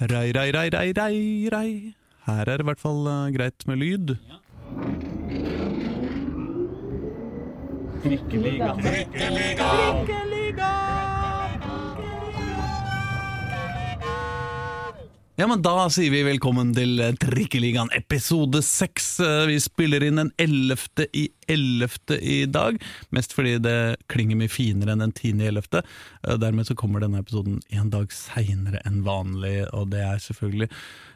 Rei, rei, rei, rei, rei, rei. Her er det i hvert fall uh, greit med lyd. Ja, men Da sier vi velkommen til eh, Trikkeligaen episode seks. Eh, Vi spiller inn den ellevte i ellevte i dag. Mest fordi det klinger mye finere enn den tiende i ellevte. Eh, Dermed så kommer denne episoden en dag seinere enn vanlig, og det er selvfølgelig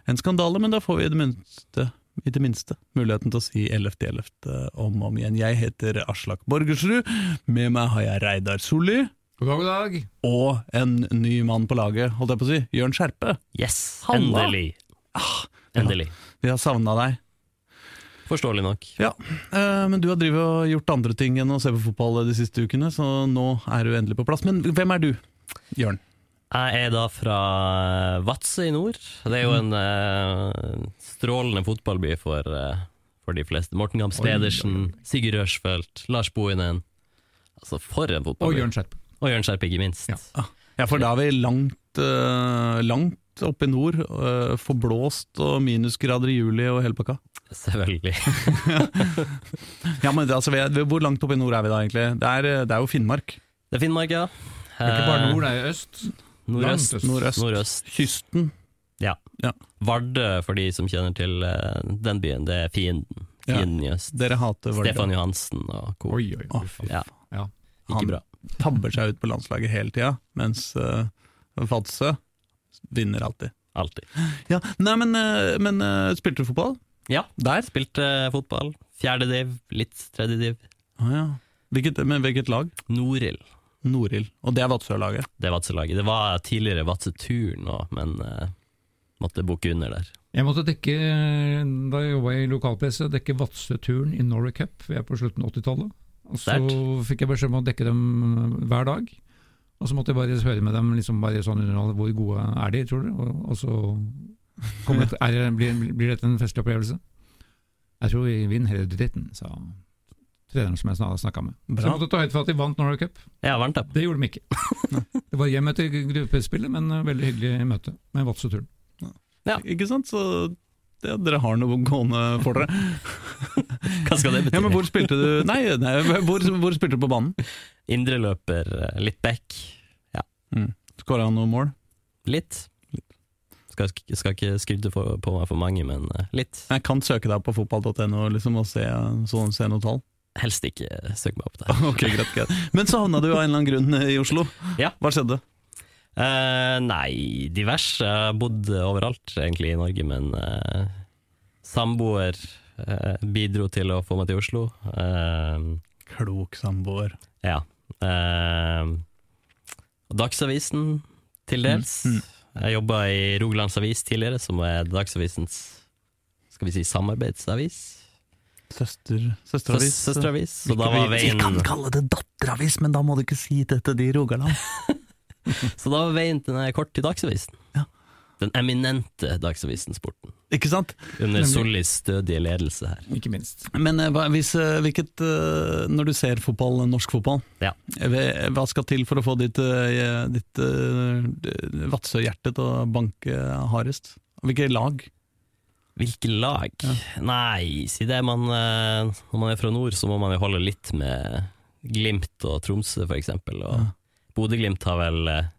en skandale, men da får vi i det minste, i det minste muligheten til å si ellevte i ellevte om og om igjen. Jeg heter Aslak Borgersrud. Med meg har jeg Reidar Solli. God dag, god dag. Og en ny mann på laget, holdt jeg på å si, Jørn Skjerpe. Yes, Halla. endelig. Ah, Endelig. Vi har savna deg. Forståelig nok. Ja, eh, men du har og gjort andre ting enn å se på fotball de siste ukene, så nå er du endelig på plass. Men hvem er du, Jørn? Jeg er da fra Vadsø i nord. Det er jo en eh, strålende fotballby for, eh, for de fleste. Morten Gams Pedersen. Sigurd Rørsfeldt, Lars Bohinen. Altså, for en fotballby. Og. Jørn Skjerp. Og Jørn Skjerp, ikke minst. Ja. Ja, for da er vi langt, uh, langt oppe i nord. Uh, forblåst og minusgrader i juli og hele pakka. Selvfølgelig. Ja, men det, altså, Hvor langt oppe i nord er vi da, egentlig? Det er, eh, det er jo Finnmark. Det er Finnmark, ja. Det er ikke bare nord, det er øst. Nordøst. Nordøst. Nordøst. Kysten. Ja. Ja. Vardø, for de som kjenner til den byen, det er fienden. Ja. Fienden i øst. Dere hater Vardø. Stefan Johansen og co. Oi, oi, oi. Ja. Ja. Ikke bra. Tabber seg ut på landslaget hele tida, mens uh, Vadsø vinner alltid. Alltid. Ja, Nei, men, uh, men uh, spilte du fotball? Ja, Der? spilte fotball. Fjerde div, litt tredje div. Å ja. Hvilket, men hvilket lag? Norild, Norild. Og det er Vadsø-laget? det er Vadsø-laget. Det var tidligere Vadsø-turn òg, men eh, måtte bukke under der. Jeg måtte dekke, da jeg jobba i lokalpresse, dekke Vadsø-turen i Norway Cup. Vi er på slutten av 80-tallet. Og så fikk jeg beskjed om å dekke dem hver dag. Og så måtte jeg bare høre med dem liksom bare sånn underhold, hvor gode er de, tror du? Og, og så et, er, blir, blir dette en festlig opplevelse. Jeg tror vi vinner hele dritten, sa treneren som jeg snakka med. Så Bra. jeg måtte ta høyde for at de vant Norway Cup. Ja, vant det. Det gjorde de ikke. det var hjem etter gruppespillet, men eh, veldig hyggelig møte med Vadsø-turen. Ja. Ikke sant? Så det, dere har noe gående for dere. Hva skal det bety? Ja, men hvor spilte du Nei, nei hvor, hvor spilte du på banen? Indreløper, eh, litt back. Mm. Skåra han noe mål? Litt. Skal, skal ikke skryte på meg for mange, men eh, litt. Jeg kan søke deg på fotball.no liksom, og se, så, se noen tall. Helst ikke søk meg opp der. Ok, greit, greit. Men så havna du av en eller annen grunn i Oslo. Ja. Hva skjedde? Eh, nei, diverse. Jeg har bodd overalt egentlig i Norge, men uh, samboer uh, bidro til å få meg til Oslo. Eh, Klok samboer. ja. Og Dagsavisen til dels. Mm, Jeg jobba i Rogalands Avis tidligere, som er Dagsavisens skal vi si samarbeidsavis. Søster, Søs- søsteravis. Søsteravis. Så da var Vi kan kalle det datteravis, men da må du ikke si det til de i Rogaland. så da til den kort til Dagsavisen. Ja. Den eminente Dagsavisen Sporten. Ikke sant? Under. Sollis stødige ledelse her. Ikke minst. Men eh, hva, hvis, eh, hvilket, eh, når du ser fotball, norsk fotball, Ja. hva skal til for å få ditt, ditt Vadsø-hjerte til å banke hardest? Hvilke lag? Hvilke lag? Nei, si det man Når man er fra nord, så må man jo holde litt med Glimt og Tromsø, for eksempel. Og Ja. Bodø-Glimt har vel uh,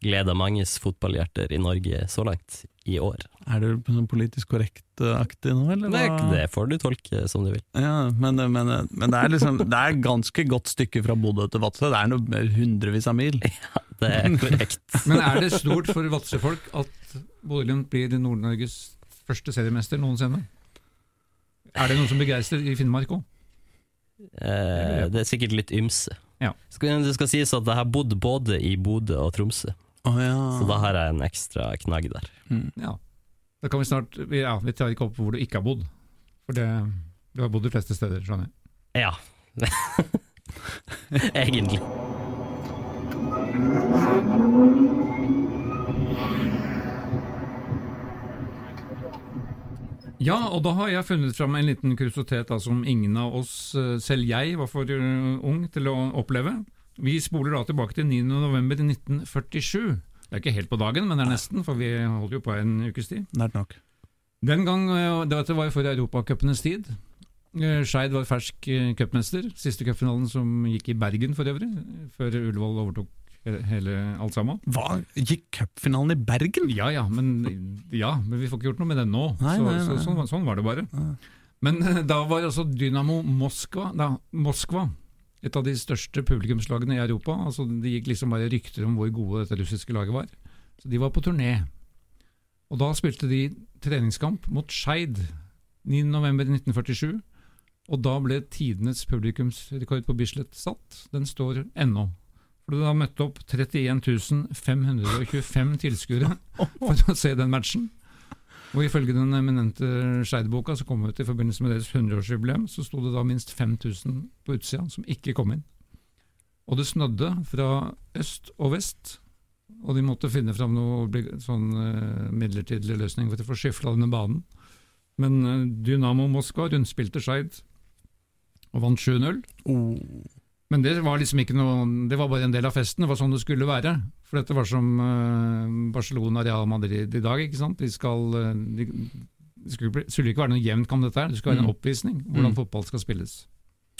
gleda manges fotballhjerter i Norge så langt i år. Er du sånn politisk korrekt-aktig nå, eller? Det, det får du tolke som du vil. Ja, men, men, men det er liksom Det er ganske godt stykke fra Bodø til Vadsø. Det er noe mer hundrevis av mil. Ja, Det er korrekt. Men er det stort for Vadsø-folk at Bodø-Glimt blir Nord-Norges første seriemester noensinne? Er det noen som begeistrer i Finnmark òg? Eh, det er sikkert litt ymse. Ja. Skal, det skal sies at jeg har bodd både i Bodø og Tromsø, oh, ja. så da har jeg en ekstra knagg der. Mm. Ja. Da kan vi snart vi- Ja, vi tar ikke opp hvor du ikke har bodd. For det, du har bodd de fleste steder, skjønner jeg. Ja. Egentlig. Ja, og da har jeg funnet fram en liten kuriositet da, som ingen av oss, eh, selv jeg, var for eh, ung til å oppleve. Vi spoler da tilbake til 9. november 1947. Det er ikke helt på dagen, men det er nesten, for vi holdt jo på en ukes tid. Nært nok. Den gang, eh, Dette var jo for europacupenes tid. Skeid var fersk cupmester. Siste cupfinalen som gikk i Bergen for øvrig, før Ullevål overtok hele alt sammen. Hva? Gikk cupfinalen i Bergen? Ja ja, men, ja, men vi får ikke gjort noe med den nå. Nei, så, nei, nei. Så, sånn, sånn var det bare. Men eh, da var altså Dynamo Moskva, da, Moskva et av de største publikumslagene i Europa. altså Det gikk liksom bare rykter om hvor gode dette russiske laget var. Så De var på turné. Og Da spilte de treningskamp mot Skeid 9.11.1947. Og da ble tidenes publikumsrekord på Bislett satt. Den står ennå. For det da møtte opp 31 525 tilskuere for å se den matchen. Og ifølge den eminente Skeid-boka som kom ut i forbindelse med deres 100-årsjubileum, så sto det da minst 5000 på utsida som ikke kom inn. Og det snødde fra øst og vest, og de måtte finne fram noe sånn eh, midlertidig løsning for å få skifla denne banen. Men eh, Dynamo Moskva rundspilte Skeid og vant 7-0. Oh. Men det var liksom ikke noe Det var bare en del av festen. Det var sånn det skulle være. For dette var som eh, Barcelona Real Madrid i dag. ikke sant? De skal eh, de, Det skulle, skulle ikke være noe jevnt kamp, dette her. Det skulle være en Mm. oppvisning hvordan Mm. fotball skal spilles.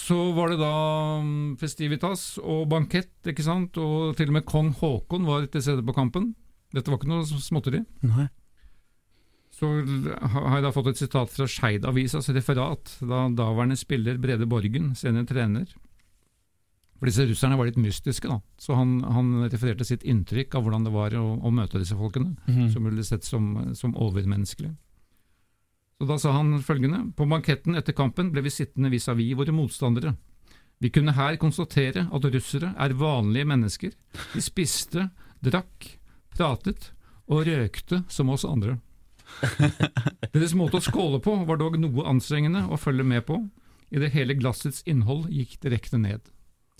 Så var det da mm, festivitas og bankett, ikke sant. Og til og med kong Haakon var til stede på kampen. Dette var ikke noe småtteri. Nei. Så har jeg da fått et sitat fra Skeid-avisas referat, da daværende spiller Brede Borgen, senere trener. For disse russerne var litt mystiske, da. Så han, han refererte sitt inntrykk av hvordan det var å, å møte disse folkene, Mhm. som ble sett som, som overmenneskelige. Så da sa han følgende På banketten etter kampen ble vi sittende vis-à-vis våre motstandere. Vi kunne her konstatere at russere er vanlige mennesker. De spiste, drakk, pratet og røkte som oss andre. Deres måte å skåle på var dog noe anstrengende å følge med på. I det hele glassets innhold gikk direkte ned.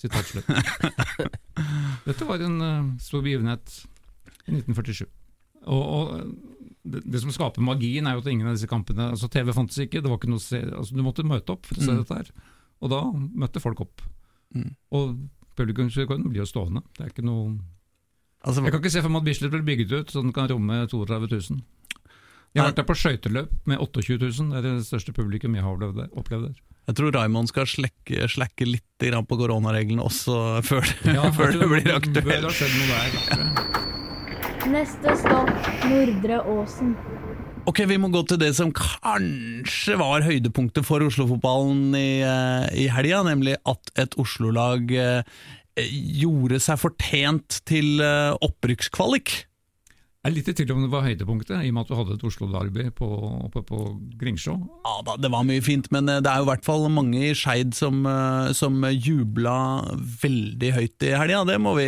Sitat slutt. Dette var en uh, stor begivenhet i 1947. Og, og det, det som skaper magien, er jo at ingen av disse kampene altså TV fantes ikke, det var ikke noe se, altså du måtte møte opp for å se Mm. dette her. Og da møtte folk opp. Mm. Og publikumsrekorden blir jo stående. Det er ikke noe Altså, Jeg kan ikke se for meg at Bislett blir bygget ut så den kan romme 32 000. Jeg har vært der på skøyteløp med 28 000. Det er det største publikum jeg har opplevd der. Jeg tror Raymond skal slekke, slekke litt grann på koronareglene også før, Ja, før det blir aktuelt. Neste stopp Nordre Åsen. Ok, Vi må gå til det som kanskje var høydepunktet for Oslo-fotballen i, eh, i helga, nemlig at et Oslo-lag eh, gjorde seg fortjent til eh, opprykkskvalik. Jeg er litt i tvil om det var høydepunktet, i og med at du hadde et Oslo-derby på, oppe på Gringsjå. Ja da, det var mye fint, men eh, det er jo i hvert fall mange i Skeid som, eh, som jubla veldig høyt i helga. Det må vi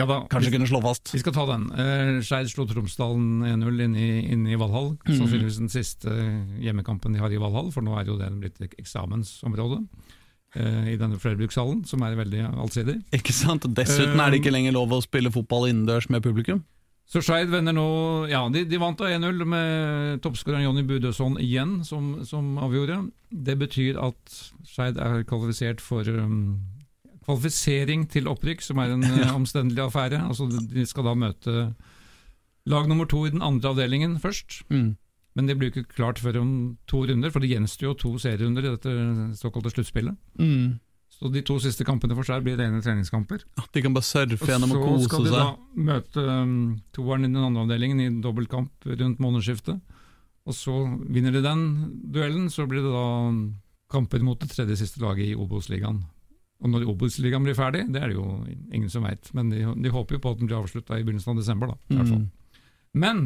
Ja da, kanskje vi, kunne slå fast. vi skal ta den. Eh, Skeid slo Tromsdalen 1-0 inne, i- Valhall. Mhm. Sannsynligvis den siste hjemmekampen de har i Valhall, for nå er jo det blitt ek- eksamensområde i denne flerbrukshallen, som er veldig allsidig. Ikke sant? Dessuten er det ikke lenger lov å spille fotball innendørs med publikum. Så Skeid vender nå Ja, de, de vant da 1-0 med toppskåreren Jonny Budøsson igjen, som, som avgjorde. Det betyr at Skeid er kvalifisert for um, kvalifisering til opprykk, som er en uh, omstendelig affære. Altså, de skal da møte lag nummer to i den andre avdelingen først. Mm. Men det blir jo ikke klart før om to runder, for det gjenstår jo to serierunder i dette såkalte sluttspillet. Mm. Så de to siste kampene for seg blir rene treningskamper. De kan bare surfe gjennom og kose seg. så skal de da møte um, toeren i den andre avdelingen i dobbeltkamp rundt månedsskiftet. Og så vinner de den duellen, så blir det da um, kamper mot det tredje siste laget i Obos-ligaen. Og når Obos-ligaen blir ferdig, det er det jo ingen som veit, men de, de håper jo på at den blir avslutta i begynnelsen av desember, da. I. Mm. Men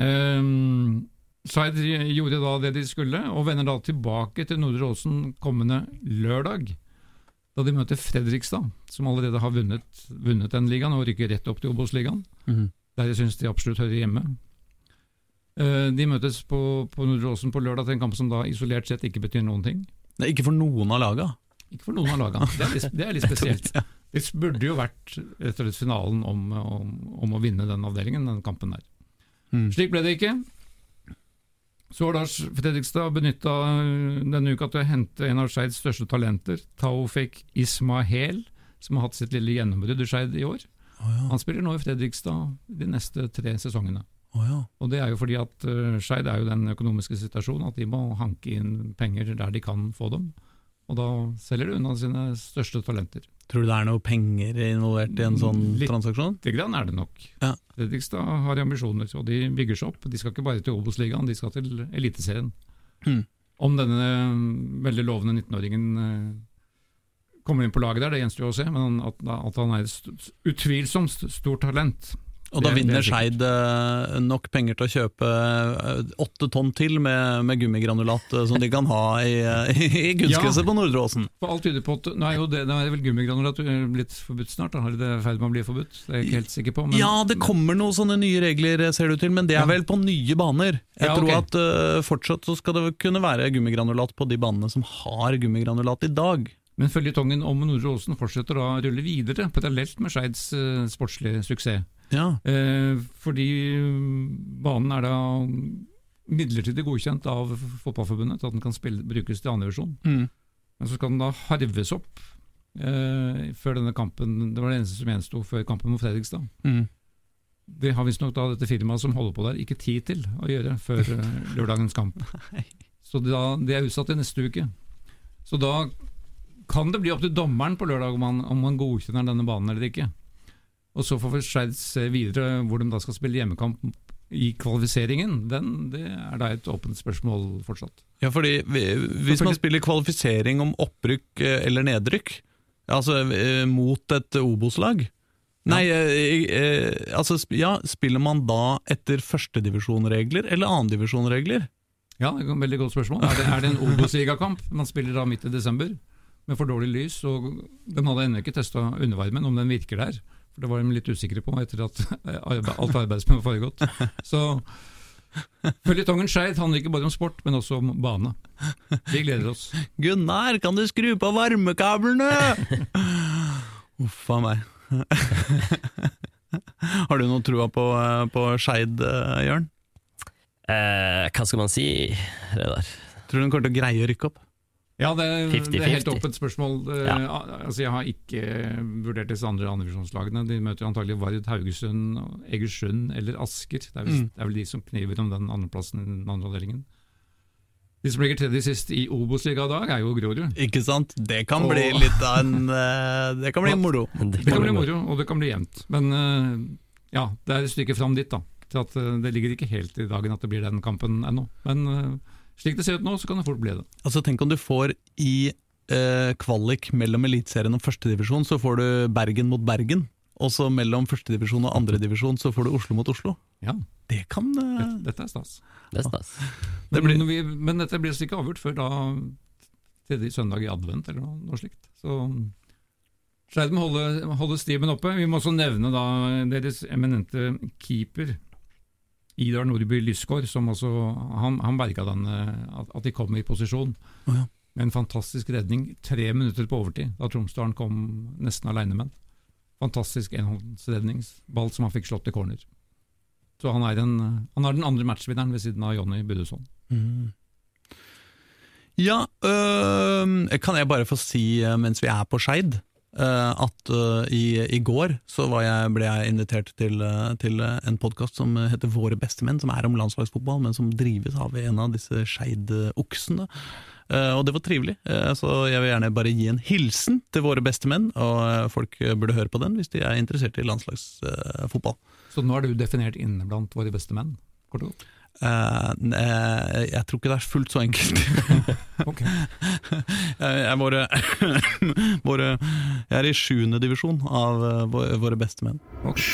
um, Zaid gjorde da det de skulle, og vender da tilbake til Nordre Åsen kommende lørdag. Da de møter Fredrikstad, som allerede har vunnet, vunnet den ligaen og rykker rett opp til Obos-ligaen. Mm. Der jeg syns de absolutt hører hjemme. Eh, De møtes på, på Nordre Åsen på lørdag til en kamp som da isolert sett ikke betyr noen ting. Er ikke for noen av laga. Ikke for noen av laga, Det er litt, det er litt spesielt. Det burde jo vært rett og slett finalen om, om, om å vinne den avdelingen, den kampen der. Mm. Slik ble det ikke. Så har Lars Fredrikstad benytta denne uka til å hente en av Skeids største talenter, Taufik Ismahel, som har hatt sitt lille gjennombrudd i Skeid i år. Oh, ja. Han spiller nå i Fredrikstad de neste tre sesongene. Oh, ja. Og det er jo fordi at uh, Skeid er jo den økonomiske situasjonen at de må hanke inn penger der de kan få dem. Og da selger de unna sine største talenter. Tror du det er noe penger involvert i en sånn Litt. transaksjon? Litt grann er det nok. Ja. Fredrikstad har ambisjoner, og de bygger seg opp. De skal ikke bare til Obos-ligaen, de skal til Eliteserien. Mm. Om denne mm, veldig lovende 19-åringen eh, kommer inn på laget der, det gjenstår å se, men at, at han er et utvilsomt st- stort talent. Og da er vinner. Skeid eh, nok penger til å kjøpe eh, åtte tonn til med, med gummigranulat eh, som de kan ha i, i kunstgresset på Nordre Åsen. For alt tyder på at Nå er jo det, nå er vel gummigranulat blitt forbudt snart, da? Har det i ferd med å bli forbudt? Det er jeg ikke helt sikker på. Men, Ja, det kommer noen sånne nye regler, ser det ut til, men det er vel på nye baner. Jeg Ja, tror at uh, fortsatt så skal det kunne være gummigranulat på de banene som har gummigranulat i dag. Men føljetongen om Nordre Åsen fortsetter da å rulle videre, parallelt med Skeids uh, sportslige suksess. Ja, Eh, fordi mm, banen er da midlertidig godkjent av Fotballforbundet til at den kan spille, brukes til andredivisjon. mm. Men så skal den da harves opp eh, før denne kampen Det var det eneste som gjensto før kampen mot Fredrikstad. Mm. Det har visstnok dette firmaet som holder på der, ikke tid til å gjøre før eh, lørdagens kamp. Så da, det er utsatt til neste uke. Så da kan det bli opp til dommeren på lørdag om han, om man godkjenner denne banen eller ikke. Og så får vi Skeid se videre hvor de da skal spille hjemmekamp i kvalifiseringen. Den, det er da et åpent spørsmål fortsatt. Ja, fordi vi- Hvis man spiller kvalifisering om opprykk eh, eller nedrykk, altså eh, mot et Obos-lag Nei, eh, altså ja, spiller man da etter førstedivisjonregler eller annendivisjonregler? Ja, det er et veldig godt spørsmål. Er det, er det en Obos-ligakamp? Man spiller da midt i desember med for dårlig lys, og de hadde ennå ikke testa undervarmen, om den virker der. For Det var de litt usikre på etter at alt arbeidet som har foregått. Så føljetongen Skeid handler ikke bare om sport, men også om bane. Vi gleder oss. Gunnar, kan du skru på varmekablene? Uff a meg. Har du noe trua på, eh, på Skeid, eh, Jørn? Eh, hva skal man si, Reidar? Tror du hun kommer til å greie å rykke opp? Ja, det, det er helt åpent spørsmål. Eh, Ja. Altså, jeg har ikke vurdert disse andre andrevisjonslagene. De møter antagelig Vard, Haugesund, Egersund eller Asker. Det er, vel, Mm. det er vel de som kniver om den andreplassen i den andre avdelingen. De som ligger tredje sist i Obos-ligaen i dag, er jo Grorud. Ikke sant? Det kan Og- bli litt av en eh, Det kan bli moro. Det Det kan bli moro, og det kan bli jevnt. Men eh, ja, det er et stykke fram dit, da. Til at Det ligger ikke helt i dagen at det blir den kampen ennå. Men slik det ser ut nå, så kan det fort bli det. Altså Tenk om du får i eh, kvalik mellom Eliteserien og førstedivisjon, så får du Bergen mot Bergen. Og så mellom førstedivisjon og andredivisjon så får du Oslo mot Oslo. Ja, Det kan eh, dette, dette er stas. Det er stas. Det Men, blir- men, vi, men dette blir ikke avgjort før da tredje søndag i advent, eller noe, noe slikt. Så Skeid må holde, holde stimen oppe. Vi må også nevne da deres eminente keeper, Idar Nordby Lysgård, som også Han, han berga den, eh, at, at de kom i posisjon. Oh, ja. En fantastisk redning tre minutter på overtid, da Tromsdalen kom nesten aleine med den. Fantastisk enhåndsredningsball som han fikk slått i corner. Så han er, en, han er den andre matchvinneren ved siden av Jonny Budusson. Mm. Ja, øh, kan jeg bare få si øh, mens vi er på Skeid, at øh, i, i går så jeg, ble jeg invitert til, øh, til en podkast som heter Våre bestemenn, som er om landslagsfotball, men som drives av en av disse Skeid-oksene. Eh, og det var trivelig, Eh, så jeg vil gjerne bare gi en hilsen til våre bestemenn, og eh, folk burde høre på den hvis de er interessert i landslagsfotball. Så nå er du definert inne blant våre beste menn? Kort. Eh, ne- jeg tror ikke det er fullt så enkelt. Ok. Jeg er, våre, våre, jeg er i sjuende divisjon av eh, våre, våre beste menn. Okay.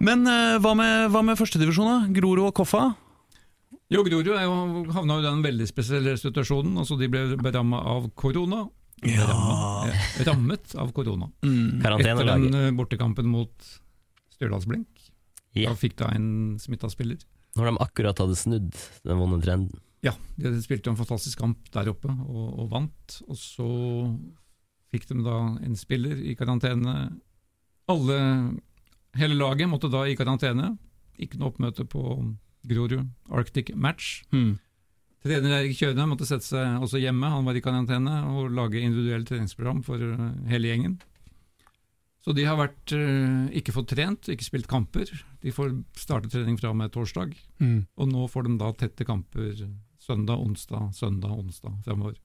Men uh, hva med, hva med førstedivisjon, da? Grorud og Koffa? Jo, Grorud er jo- havna jo i den veldig spesielle situasjonen. Altså, de ble beramma av korona. Ja. Beramma, eh, Rammet av korona. Mm. Etter den eh, bortekampen mot Stjørdalsblink. Ja. Da fikk da en smitta spiller. Når de akkurat hadde snudd den vonde trenden. Ja, de spilte en fantastisk kamp der oppe og, og vant. Og så fikk de da en spiller i karantene. Alle, hele laget måtte da i karantene. Ikke noe oppmøte på Grorud Arctic Match. Hmm. Trener Erik Kjøne måtte sette seg også hjemme, han var i karantene, og lage individuelt treningsprogram for eh, hele gjengen. Så de har vært, eh, ikke fått trent, ikke spilt kamper. De får starte trening fra og med torsdag, Mm. og nå får de da tette kamper søndag, onsdag, søndag, onsdag fremover.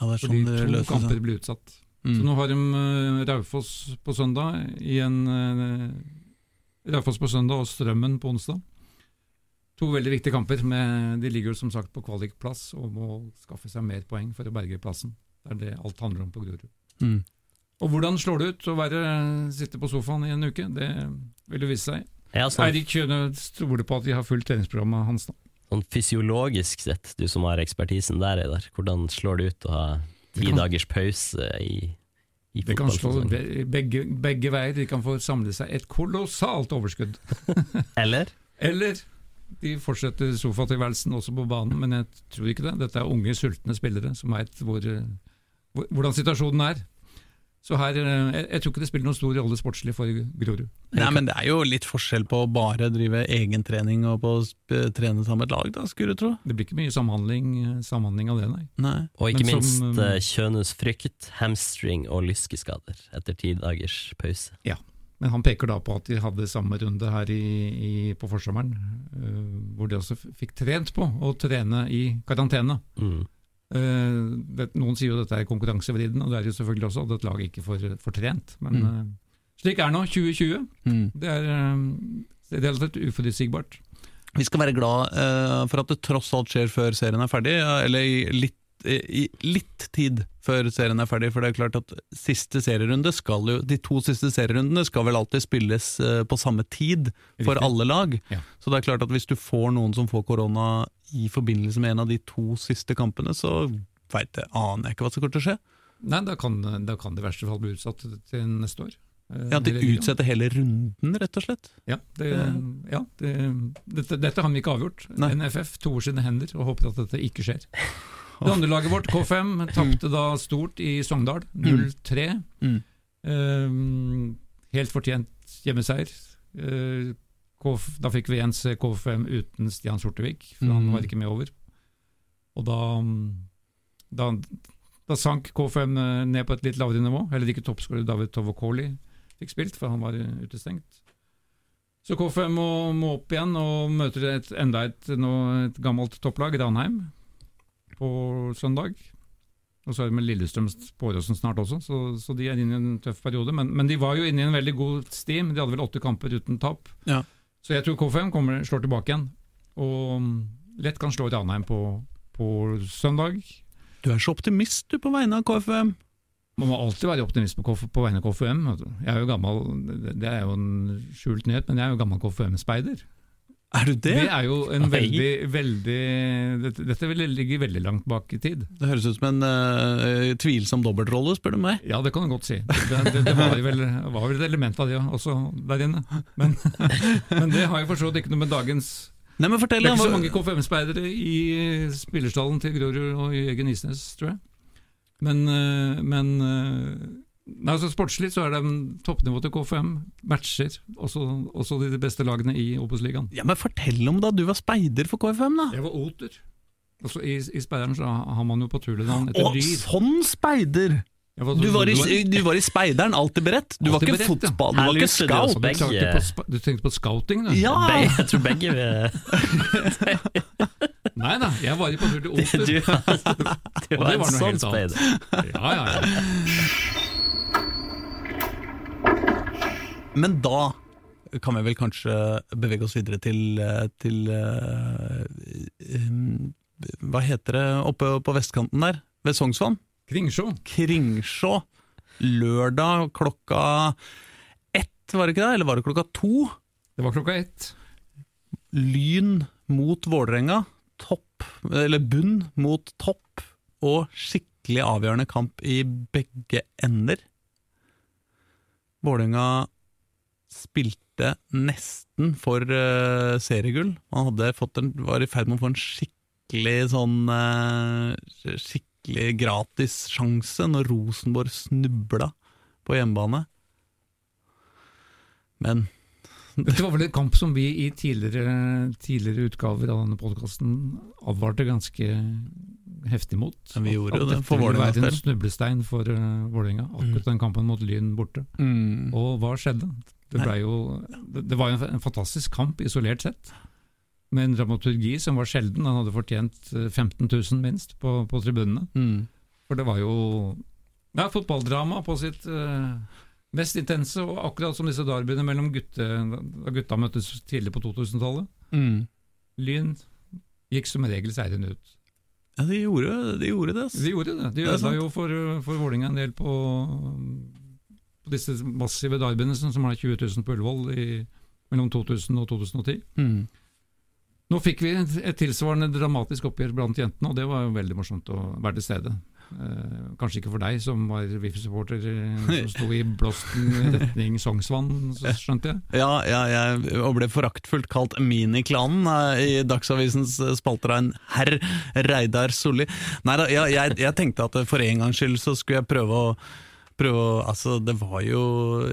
Ja, det er Fordi sånn det to løser kamper blir utsatt. Mm. Så nå har de uh, Raufoss på søndag, i en, eh, Raufoss på søndag og Strømmen på onsdag. To veldig viktige kamper. Med, de ligger jo som sagt på kvalikplass og må skaffe seg mer poeng for å berge plassen. Det er det alt handler om på Grorud. Mm. Og hvordan slår det ut å være, sitte på sofaen i en uke? Det vil jo vise seg. Ja, sånn, Eirik Kjøne stoler på at de har fulgt treningsprogrammet hans. nå. sånn fysiologisk sett, du som har ekspertisen der, Eidar, hvordan slår det ut å ha ti kan- dagers pause i, i Det kan slå begge, begge veier. De kan få samle seg et kolossalt overskudd. Eller? Eller de fortsetter sofatilværelsen også på banen, men jeg tror ikke det. Dette er unge, sultne spillere som veit hvor, hvor, hvordan situasjonen er. Så her, eh, jeg, jeg tror ikke det spiller noen stor rolle sportslig for Grorud. Nei, men det er jo litt forskjell på å bare drive egentrening og på å trene sammen med et lag, da, skulle du tro. Det blir ikke mye samhandling, samhandling av det, nei. Nei. Og ikke Men minst som, uh, Kjønes frykt, hamstring og lyskeskader etter ti dagers pause. Ja, Men han peker da på at de hadde samme runde her i, i, på forsommeren, uh, hvor de også fikk trent på å trene i karantene. Mm. Eh, det, noen sier jo dette er konkurransevridende, og det er jo selvfølgelig også at et lag ikke får, får trent. Men Mm. eh, slik er nå 2020. Mm. Det er, eh, relativt uforutsigbart. Vi skal være glad for at det tross alt skjer før serien er ferdig, eller litt, i litt tid før serien er ferdig. For det er klart at siste serierunde skal jo, de to siste serierundene skal vel alltid spilles eh, på samme tid for Riktig. alle lag. Ja. Så det er klart at hvis du får noen som får korona i forbindelse med en av de to siste kampene, så veit jeg, aner jeg ikke hva som kommer til å skje. Nei, da kan, da kan det i verste fall bli utsatt til neste år. Eh, Ja, At de utsetter hele runden, rett og slett. Ja, det, ja det, dette, dette har vi ikke avgjort. Nei. NFF toer sine hender og håper at dette ikke skjer. Det andre laget vårt, K5, tapte da stort i Sogndal, 0-3. Mm. Um, helt fortjent hjemmeseier. Uh, da fikk vi se K5 uten Stian Sortevik, for han Mm. var ikke med over. Og da, da, da sank K5 ned på et litt lavere nivå. Heller ikke toppskårer David Tovokoli fikk spilt, for han var utestengt. Så K5 må, må opp igjen og møter et, enda et, nå, et gammelt topplag, Ranheim, på søndag. Og så er det med Lillestrøm på Åråsen snart også, så, så de er inne i en tøff periode. Men, men de var jo inne i en veldig god stim, de hadde vel åtte kamper uten tap. Ja. Så jeg tror K5 kommer, slår tilbake igjen, og mm, lett kan slå Ranheim på, på søndag. Du er så optimist du på vegne av KFUM. Man må alltid være optimist på, KF, på vegne av KFUM. Jeg er jo gammel, det- det er jo en skjult nyhet, men jeg er jo gammel KFUM-speider. Er du det? Det er jo en veldig, veldig Dette, dette ligger veldig langt bak i tid. Det høres ut som en uh, tvilsom dobbeltrolle, spør du meg. Ja, det kan du godt si. Det, det, det var, vel, var vel et element av det også der inne. Men, men det har jo for så vidt ikke noe med dagens Nei, men Det er ikke så mange KFM-speidere i spillerstallen til Grorud og Jørgen Isnes, tror jeg. Men, eh, men eh, nei, altså Sportslig så er det toppnivået til KFM matcher også, også de beste lagene i Obos-ligaen. Ja, men Fortell om da du var speider for KFM, da. Jeg var oter. Altså, I i speideren så har man jo patruljenavn etter Å, dyr. sånn speider! Var- Du var, i, du var i speideren, alltid beredt. Du var ikke beredt, ja. fotball, du var ikke du scout. Du tenkte begge. på, du tenkte på scouting, du? Ja! Be- Jeg tror begge vi Nei da, jeg var i patrulje Du, oter. du Og var det en var noe sånn helt annet. speider. Ja, ja, ja. Men da kan vi vel kanskje bevege oss videre til, eh, til eh, um, Hva heter det oppe på vestkanten der? Ved Sognsvann? Kringsjå. Kringsjå. Lørdag klokka ett, var det ikke det? Eller var det klokka to? Det var klokka ett. Lyn mot Vålerenga. Topp, eller bunn mot topp, og skikkelig avgjørende kamp i begge ender. Vålerenga spilte nesten for uh, seriegull. Fått en, var i ferd med å få en skikkelig sånn uh, Skikkelig gratis sjanse når Rosenborg snubla på hjemmebane. Men Dette var vel et kamp som vi i tidligere, tidligere utgaver av denne podkasten advarte ganske heftig mot. Men vi gjorde At det for ville Vålerengas være en snublestein for uh, Vålerenga, akkurat den kampen mot Lyn borte. Mm. Og hva skjedde? Det, jo, det, var jo en, en fantastisk kamp isolert sett, med en dramaturgi som var sjelden. Han hadde fortjent eh, 15 000 minst på, på tribunene. Mm. For det var jo ja, fotballdrama på sitt uh, mest intense, og akkurat som disse derbyene mellom gutte, da gutta møttes tidlig på 2000-tallet. Mm. Lyn gikk som regel seirende ut. Ja, de gjorde, de gjorde det. De gjorde det. De ødela jo for, for Vålinga en del på, på disse massive derbyene som er 20 000 på Ullevål i, mellom 2000 og 2010. Mm. Nå fikk vi et, tilsvarende dramatisk oppgjør blant jentene, og det var jo veldig morsomt å være til stede. Eh, kanskje ikke for deg som var VIF-supporter eh, som sto i blåsten retning Sognsvann, skjønte jeg. Ja, ja, jeg ble foraktfullt kalt Miniklanen eh, i Dagsavisens eh, spalter av en herr Reidar Solli. Nei da, ja, jeg, jeg tenkte at for en gangs skyld så skulle jeg prøve å Prøve å, altså Det var jo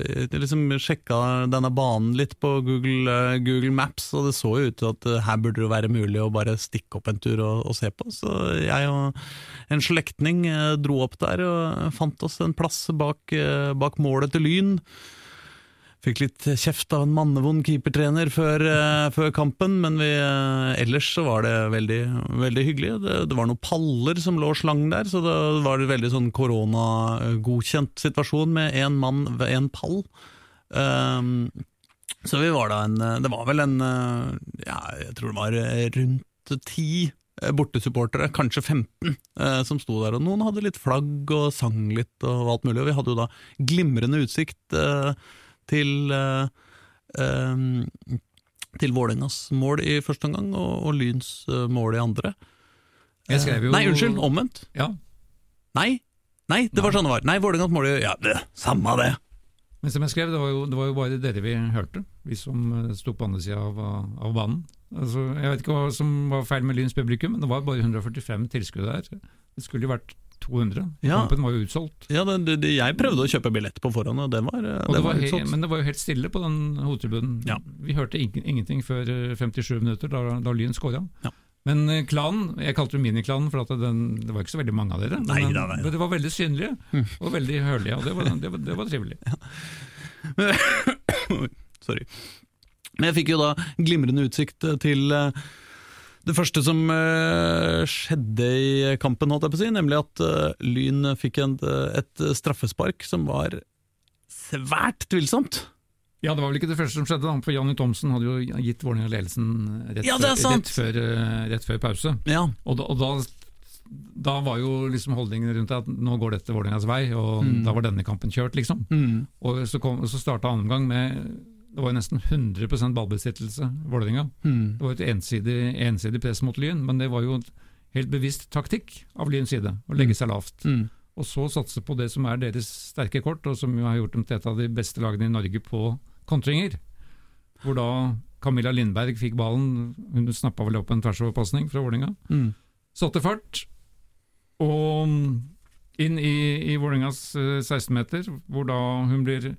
Jeg liksom sjekka denne banen litt på Google, eh, Google Maps, og det så jo ut til at eh, her burde det være mulig å bare stikke opp en tur og, og se på. Så jeg og en slektning eh, dro opp der og fant oss en plass bak, eh, bak målet til Lyn. Fikk litt kjeft av en mannevond keepertrener før, eh, før kampen, men vi, eh, ellers så var det veldig, veldig hyggelig. Det, det var noen paller som lå slang der, så det var en veldig sånn koronagodkjent situasjon med én mann ved én pall. Um, så vi var da en Det var vel en eh, ja, jeg tror det var eh, rundt ti eh, bortesupportere, kanskje 15, eh, som sto der. Og noen hadde litt flagg og sang litt og alt mulig. Og vi hadde jo da glimrende utsikt eh, til eh, eh, til Vålerengas mål i første omgang, og, og Lyns eh, mål i andre. Skrev jo Nei, unnskyld, omvendt. Ja, Nei, nei, det var sånn det var. Nei, Vålerengas mål i Ja, det, samme det. men som jeg skrev, det var jo, det var jo bare dere vi hørte, vi som eh, sto på andre sida av, av banen. Altså, jeg vet ikke hva som var feil med Lyns publikum, men det var bare 145 tilskuere der. Det skulle jo vært 200. Ja. Kampen var jo utsolgt. Ja, det, det, Jeg prøvde å kjøpe billett på forhånd, og den var, eh, Og det var utsolgt. men det var jo helt stille på den hovedtribunen. Ja. Vi hørte ingen, ingenting før eh, 57 minutter, da, da Lyn skåra. Ja. Men eh, klanen, jeg kalte det miniklanen, for den, det var ikke så veldig mange av dere. Nei men, da, nei men det var veldig synlige og veldig hørlige, og det var, det var, var trivelig. Sorry. Men jeg fikk jo da glimrende utsikt til eh, det første som eh, skjedde i kampen, holdt jeg på å si, nemlig at eh, Lyn fikk en, et straffespark som var svært tvilsomt. Ja, det var vel ikke det første som skjedde, for Janni Thomsen hadde jo gitt Vålerenga ledelsen rett, Ja, rett, før, eh, rett før pause. Ja, Og da, og da, da var jo liksom holdningen rundt det at nå går dette Vålerengas vei, og da var denne kampen kjørt, liksom. mm. Og så, kom, så starta andre omgang med det var nesten 100 ballbesittelse, Vålerenga. Mm. Det var et ensidig, ensidig press mot Lyn, men det var jo et helt bevisst taktikk av Lyns side, å legge seg lavt. Mm. Og så satse på det som er deres sterke kort, og som jo har gjort dem til et av de beste lagene i Norge på kontringer. Hvor da Camilla Lindberg fikk ballen, hun snappa vel opp en tversoverpasning fra Vålerenga. Mm. Satte fart, og inn i, i Vålerengas eh, 16-meter, hvor da hun blir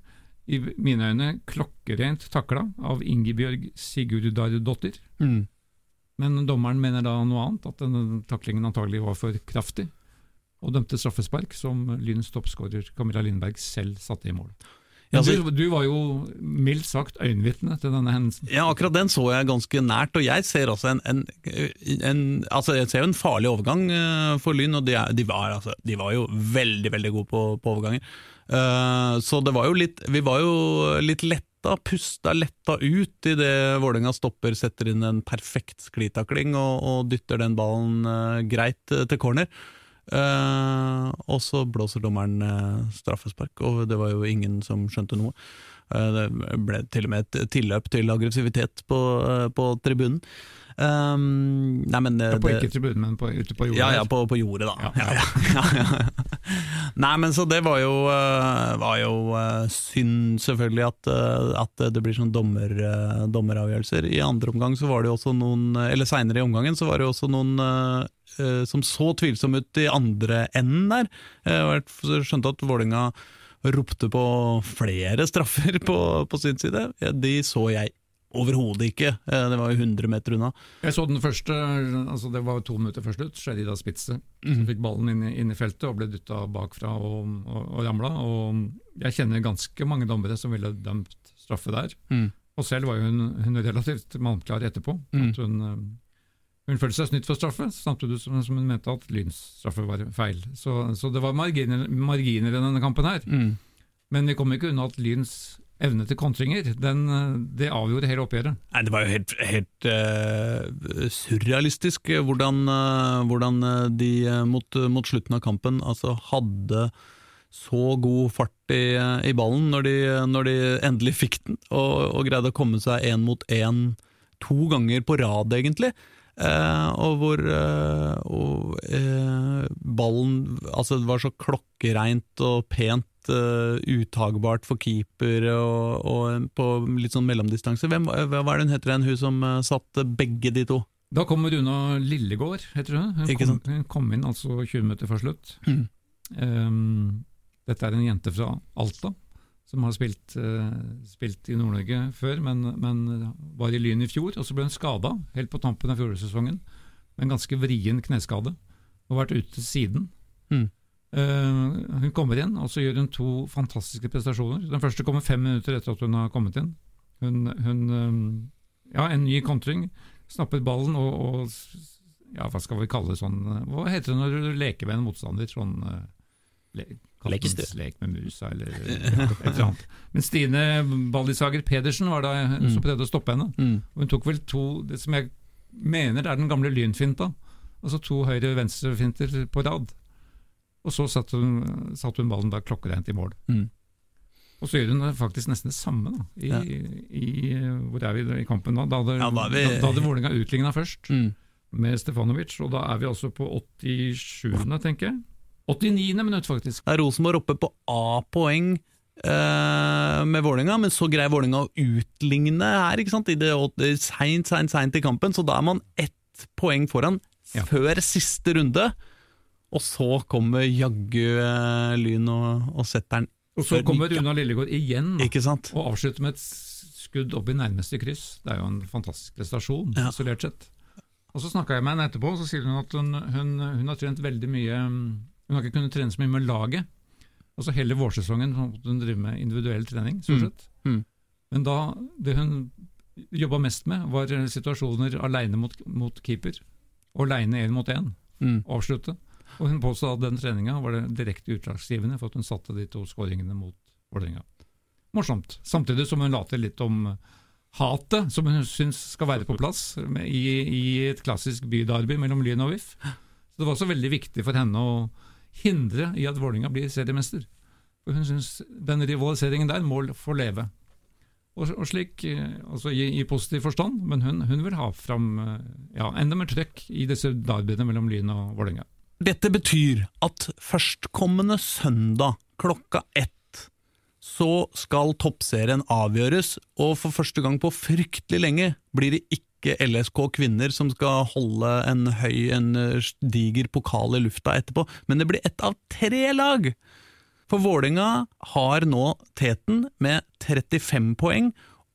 i mine øyne klokkerent takla av Ingebjørg Sigurdardottir. Mm. Men dommeren mener da noe annet, at denne taklingen antagelig var for kraftig, og dømte straffespark som Lyns toppskårer Camilla Lindberg selv satte i mål. Ja, altså- du, du var jo mildt sagt øyenvitne til denne hendelsen. Ja, akkurat den så jeg ganske nært, og jeg ser også en, en, en Altså, jeg ser en farlig overgang eh, for Lyn, og de, de, var, altså, de var jo veldig, veldig gode på, på overganger. Eh, så det var jo litt Vi var jo litt letta, pusta letta ut idet Vålerenga stopper, setter inn en perfekt sklitakling og, og dytter den ballen eh, greit til corner. Eh, og så blåser dommeren straffespark, og det var jo ingen som skjønte noe. Eh, det ble til og med et tilløp til aggressivitet på, eh, på tribunen. Um, nei, men det, Ja, på ikke tribunen, men på, ute på jordet? ja, ja, på, på jordet, da. Ja, Ja. Nei, men så det var jo, eh, var jo eh, synd, selvfølgelig, at, eh, at det blir sånn dommer, eh, dommeravgjørelser. I andre omgang så var det jo også noen, eh, eller seinere i omgangen, så var det jo også noen eh, eh, som så tvilsomme ut i andre enden der. Jeg skjønte at Vålerenga ropte på flere straffer på, på sin side. De så jeg overhodet ikke, Eh, det var jo 100 meter unna. Jeg så den første, altså det var to minutter før slutt, Sherida Spitze. Som fikk ballen inn, i- inn i feltet og ble dytta bakfra og, og, og ramla. Og jeg kjenner ganske mange dommere som ville dømt straffe der. Mm. Og selv var jo hun, hun relativt malmklar etterpå. Mm. At hun, hun følte seg snytt for straffe, samtidig som, som hun mente at Lyns straffe var feil. Så, så det var marginer, marginer i denne kampen her. Mm. Men vi kom ikke unna at Lyns evne til kontringer, den, det avgjorde hele oppgjøret. Nei, det var jo helt, helt uh, surrealistisk eh, hvordan, uh, hvordan de uh, mot, mot slutten av kampen altså, hadde så god fart i, i ballen når de, når de endelig fikk den, og, og greide å komme seg én mot én to ganger på rad, egentlig. Eh, og hvor eh, og, eh, ballen Altså, det var så klokkereint og pent uttagbart for keeper og, og på litt sånn mellomdistanse. Hvem, hva er det hun heter igjen, hun som satt begge de to? Da kommer Runa Lillegård, heter hun. Hun kom, hun kom inn altså 20 minutter før slutt. Mm. Um, dette er en jente fra Alta, som har spilt, eh, spilt i Nord-Norge før, men, men var i Lyn i fjor. Og så ble hun skada helt på tampen av fjorårssesongen, med en ganske vrien kneskade, og vært ute siden. Mm. Uh, hun kommer inn, og så gjør hun to fantastiske prestasjoner. Den første kommer fem minutter etter at hun har kommet inn. Hun, hun eh, Ja, en ny kontring. Snapper ballen og, og ja, hva skal vi kalle det sånn Hva heter det når du leker med en motstander? Sånn eh, le, kattens. Lek med musa, eller et eller annet. Men Stine Baldisager Pedersen var da hun som Mm. prøvde å stoppe henne. Mm. Hun tok vel to det som jeg mener er den gamle lynfinta. Altså to høyre-venstre-finter på rad. Og så satte hun, satt hun ballen da klokkereint i mål. Mm. Og så gjør hun faktisk nesten det samme da, i, Ja. i Hvor er vi i kampen da? Da hadde, Ja, da vi- da, da hadde Vålerenga utligna først Mm. med Stefanovic, og da er vi altså på 87., tenker jeg. 89. minutt, faktisk. Det er Rosenborg oppe på A-poeng eh, med Vålinga, men så greier Vålinga å utligne her, ikke sant? I det det seint, seint, seint i kampen, så da er man ett poeng foran Ja. før siste runde. Og så kommer jaggu eh, Lyn og, og setter den, Og så kommer Runa Lillegård igjen og avslutter med et skudd opp i nærmeste kryss. Det er jo en fantastisk prestasjon, Ja. isolert sett. Og så snakka jeg med henne etterpå, og så sier hun at hun, hun, hun har trent veldig mye Hun har ikke kunnet trene så mye med laget. Altså Hele vårsesongen måtte hun drive med individuell trening, stort Mm. sett. Mm. Men da, det hun jobba mest med, var situasjoner aleine mot, mot keeper. Og aleine én mot én, Mm. avslutte. Og hun påstod at den treninga var det direkte utslagsgivende for at hun satte de to skåringene mot Vålerenga. Morsomt. Samtidig som hun later litt om hatet som hun syns skal være på plass med- i, i et klassisk bydarby mellom Lyn og VIF. Så det var også veldig viktig for henne å hindre i at Vålinga blir seriemester. For hun syns den rivaliseringen der må få leve. Og, og slik, eh, altså i, i positiv forstand, men hun, hun vil ha fram eh, ja, enda mer trøkk i disse derbyene mellom Lyn og Vålerenga. Dette betyr at førstkommende søndag klokka ett så skal toppserien avgjøres, og for første gang på fryktelig lenge blir det ikke LSK kvinner som skal holde en høy, en eh, diger pokal i lufta etterpå, men det blir ett av tre lag! For Vålerenga har nå teten med 35 poeng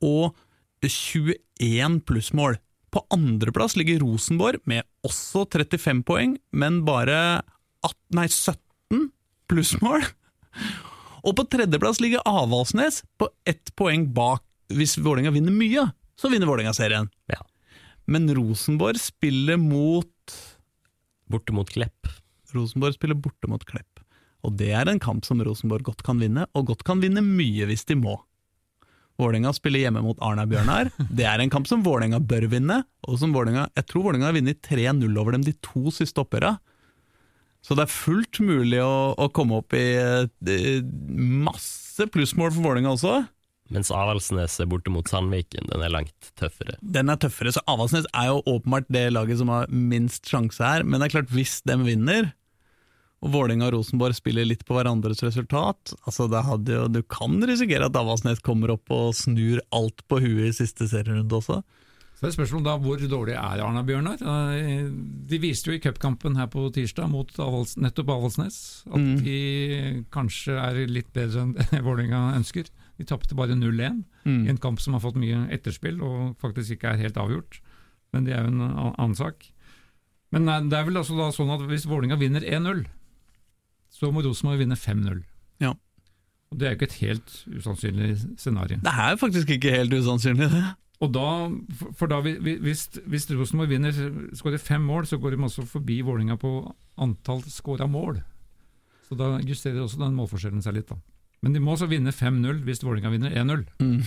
og 21 plussmål. På andreplass ligger Rosenborg med også 35 poeng, men bare 18, nei, 17 plussmål. Og på tredjeplass ligger Avaldsnes på ett poeng bak. Hvis Vålerenga vinner mye, så vinner Vålerenga serien. Ja. Men Rosenborg spiller mot Borte mot Klepp. Rosenborg spiller borte mot Klepp. Og det er en kamp som Rosenborg godt kan vinne, og godt kan vinne mye hvis de må. Vålerenga spiller hjemme mot Arna-Bjørnar. Det er en kamp som Vålerenga bør vinne, og som Vålinga, jeg tror Vålerenga har vunnet 3-0 over dem de to siste oppgjørene. Så det er fullt mulig å, å komme opp i i masse plussmål for Vålerenga også. Mens Avaldsnes er borte mot Sandviken, den er langt tøffere. Den er tøffere, så Avaldsnes er jo åpenbart det laget som har minst sjanse her. Men det er klart, hvis de vinner, og Vålerenga og Rosenborg spiller litt på hverandres resultat, altså det hadde jo, du kan risikere at Avaldsnes kommer opp og snur alt på huet i siste serierunde også. Så det er spørsmålet da hvor dårlig er Arna-Bjørnar? Eh, De viste jo i cupkampen her på tirsdag mot Avals, nettopp Avaldsnes at Mm. de kanskje er litt bedre enn Vålerenga ønsker. De tapte bare 0-1 i Mm. en kamp som har fått mye etterspill og faktisk ikke er helt avgjort. Men det er jo en annen sak. Men nei, det er vel altså da sånn at hvis Vålinga vinner 1-0, så må Rosenborg vinne 5-0. Ja. Og Det er jo ikke et helt usannsynlig scenario. Det er faktisk ikke helt usannsynlig, det. Og da, for- da vi- vi- hvis, hvis Rosenborg vinner, skårer fem mål, så går de også forbi Vålinga på antall skåra mål. Så da justerer også den målforskjellen seg litt. da. Men de må også vinne 5-0 hvis Vålerenga vinner 1-0. Mm.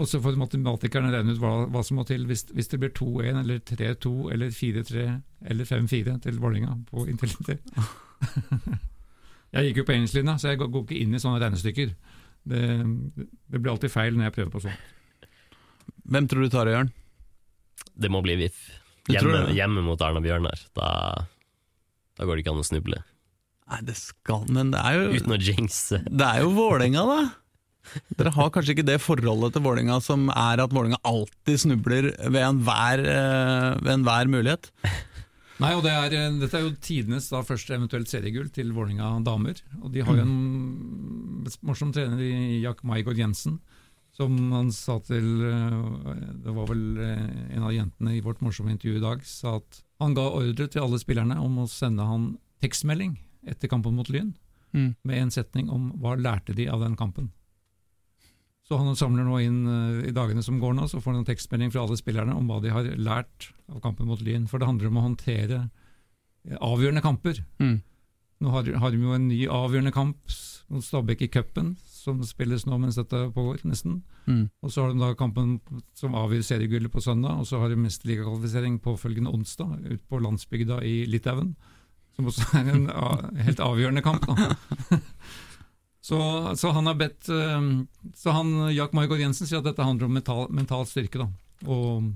Og så får matematikerne regne ut hva, hva som må til hvis, hvis det blir 2-1 eller 3-2 eller 4-3 eller 5-4 til Vålerenga på Intility. jeg gikk jo på engelsklinja, så jeg går, går ikke inn i sånne regnestykker. Det, det blir alltid feil når jeg prøver på sånt. Hvem tror du tar det, Jørn? Det må bli VIF. Hjemme, hjemme mot Arna Bjørnar. Da, da går det ikke an å snuble. Nei, det skal Men det er jo, Uten å jinxe. det er jo Vålerenga, da. Dere har kanskje ikke det forholdet til Vålerenga som er at Vålerenga alltid snubler ved enhver, eh, ved enhver mulighet. Nei, og det er, eh, Dette er jo tidenes da, første eventuelt seriegull til Vålerenga damer. Og De har jo en morsom trener i Jack Maigård Jensen, som han sa til eh, Det var vel en av jentene i vårt morsomme intervju i dag, sa at han ga ordre til alle spillerne om å sende han tekstmelding etter kampen mot Lyn, Mm. med en setning om hva lærte de av den kampen. Så han samler nå inn eh, i dagene som går nå, så får han en tekstmelding fra alle spillerne om hva de har lært av kampen mot Lyn. For det handler om å håndtere eh, avgjørende kamper. Mm. Nå har, har de jo en ny avgjørende kamp mot Stabæk i cupen, som spilles nå mens dette pågår, nesten. Mm. Og så har de da kampen som avgjør seriegullet på søndag, og så har de mesterligakvalifisering påfølgende onsdag ute på landsbygda i Litauen. Som også er en helt avgjørende kamp. Da. Så, så han har bedt eh, Så han, Jack Margot Jensen sier at dette handler om mental, mental styrke. Da, og,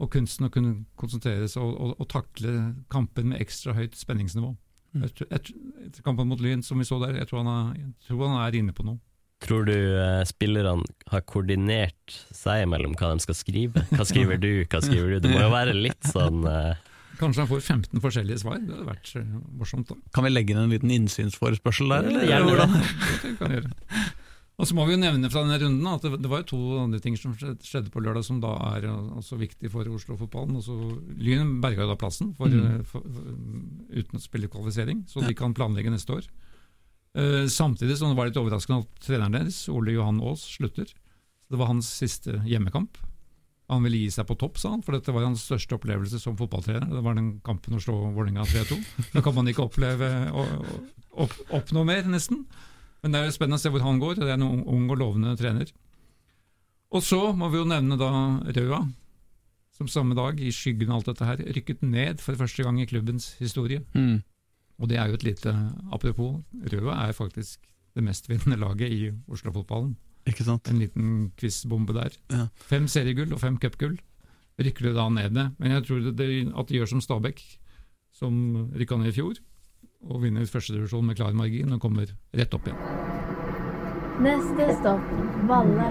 og kunsten å kunne konsentrere seg og, og, og takle kampen med ekstra høyt spenningsnivå. Mm. etter, tror- Etter kampen mot Lyn, som vi så der, jeg tror han er, tror han er inne på noe. Tror du eh, spillerne har koordinert seg imellom hva de skal skrive? Hva skriver du, hva skriver du? Det må jo være litt sånn eh, Kanskje han får 15 forskjellige svar. Det hadde vært eh, morsomt. da. Kan vi legge inn en liten innsynsforespørsel der, eller? Gjerne Hvordan? Det kan vi gjøre. Og så må vi jo nevne fra denne runden at det, var jo to andre ting som skjedde, på lørdag som da er eh, også viktig for Oslo-fotballen. Lyn berga jo da plassen for, Mm. eh, for, for, uten å spille kvalifisering, så de kan planlegge neste år. Uh, samtidig som det var litt overraskende at treneren deres, Ole Johan Aas, slutter. Så det var hans siste hjemmekamp. Han ville gi seg på topp, sa han, for dette var hans største opplevelse som fotballtrener. Det var den kampen å slå Vålerenga 3-2. Da kan man ikke oppleve å, opp, oppnå mer, nesten. Men det er jo spennende å se hvor han går. Det er en ung, ung og lovende trener. Og så må vi jo nevne da Røa, som samme dag, i skyggen av alt dette her, rykket ned for første gang i klubbens historie. Mm. Og det er jo et lite apropos. Røa er faktisk det mestvinnende laget i Oslo-fotballen. Ikke sant? En liten quizbombe der. Ja. Fem seriegull og fem cupgull. Rykker det da ned ned. Men jeg tror det, det, at de gjør som Stabæk, som rykka ned i fjor, og vinner førstedivisjon med klar margin og kommer rett opp igjen. Neste stopp Valle.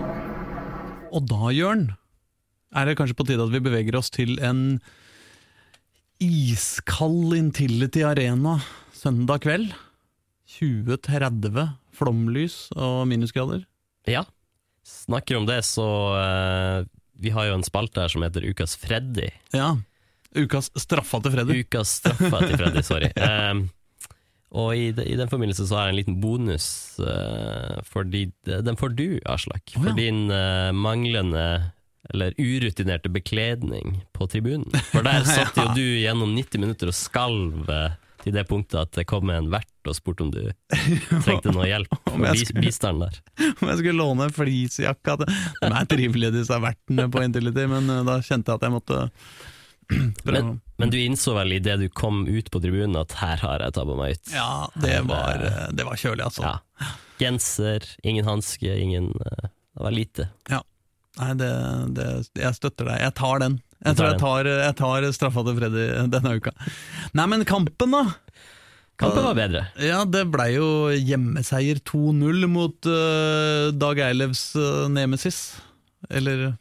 Og da, Jørn, er det kanskje på tide at vi beveger oss til en iskald Intility Arena søndag kveld. 2030, flomlys og minusgrader. Ja. Snakker om det, så eh, Vi har jo en spalte her som heter Ukas Freddy. Ja. Ukas straffa til Freddy. Ukas straffa til Freddy, sorry. Ehm, og i, de, i den forbindelse så har jeg en liten bonus, Uh, fordi den får du, Aslak. Oh, ja. For din uh, manglende eller urutinerte bekledning på tribunen. For der satt jo du gjennom 90 minutter og skalv eh, til det punktet at det kom en vert og spurte om du trengte noe hjelp Om jeg bistand der. Om jeg skulle låne fleecejakka De er trivelige, disse vertene på Intility, men eh, da kjente jeg at jeg måtte. Men, men du innså vel idet du kom ut på tribunen at her har jeg tabba meg ut? Ja, det var, eh, det var kjølig, altså. Ja. Genser, ingen hanske, ingen eh, Det var lite. Nei, det, det, jeg støtter deg. Jeg tar den. Jeg tror jeg tar, jeg tar straffa til Freddy denne uka. Nei, men kampen, da! Kampen var bedre. Ja, det blei jo hjemmeseier 2-0 mot uh, Dag Eilevs uh, nemesis. Eller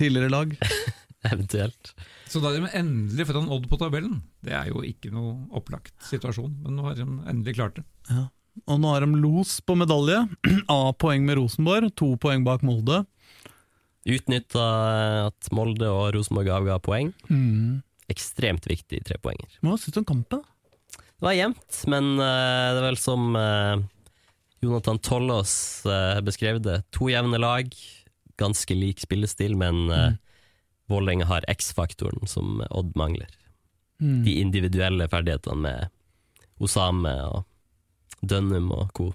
tidligere lag. eventuelt. Så da er de endelig foran Odd på tabellen. Det er jo ikke noe opplagt situasjon, men nå har de endelig klart det. Ja. Og nå har de los på medalje. A-poeng med Rosenborg, to poeng bak Molde. Utnytta at Molde og Rosenborg avga poeng. Mm. Ekstremt viktig trepoenger. Hva syns du om kampen? Det var jevnt, men uh, det er vel som uh, Jonathan Tollås uh, beskrev det. To jevne lag, ganske lik spillestil, men uh, Vålerenga har X-faktoren som Odd mangler. Mm. De individuelle ferdighetene med Osame og Dønnum og co.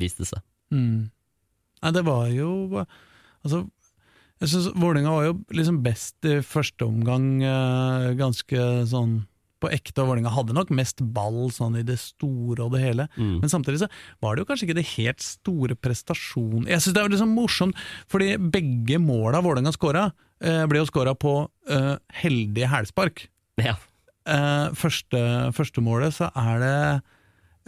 viste seg. Mm. Nei, det var jo Altså, jeg syns Vålerenga var jo liksom best i første omgang, eh, ganske sånn på ekte, og Vålerenga hadde nok mest ball sånn i det store og det hele. Mm. Men samtidig så var det jo kanskje ikke det helt store prestasjonen Jeg syns det er liksom morsomt, fordi begge måla Vålerenga skåra, eh, ble jo skåra på eh, heldige hælspark. Ja. Eh, første, første målet så er det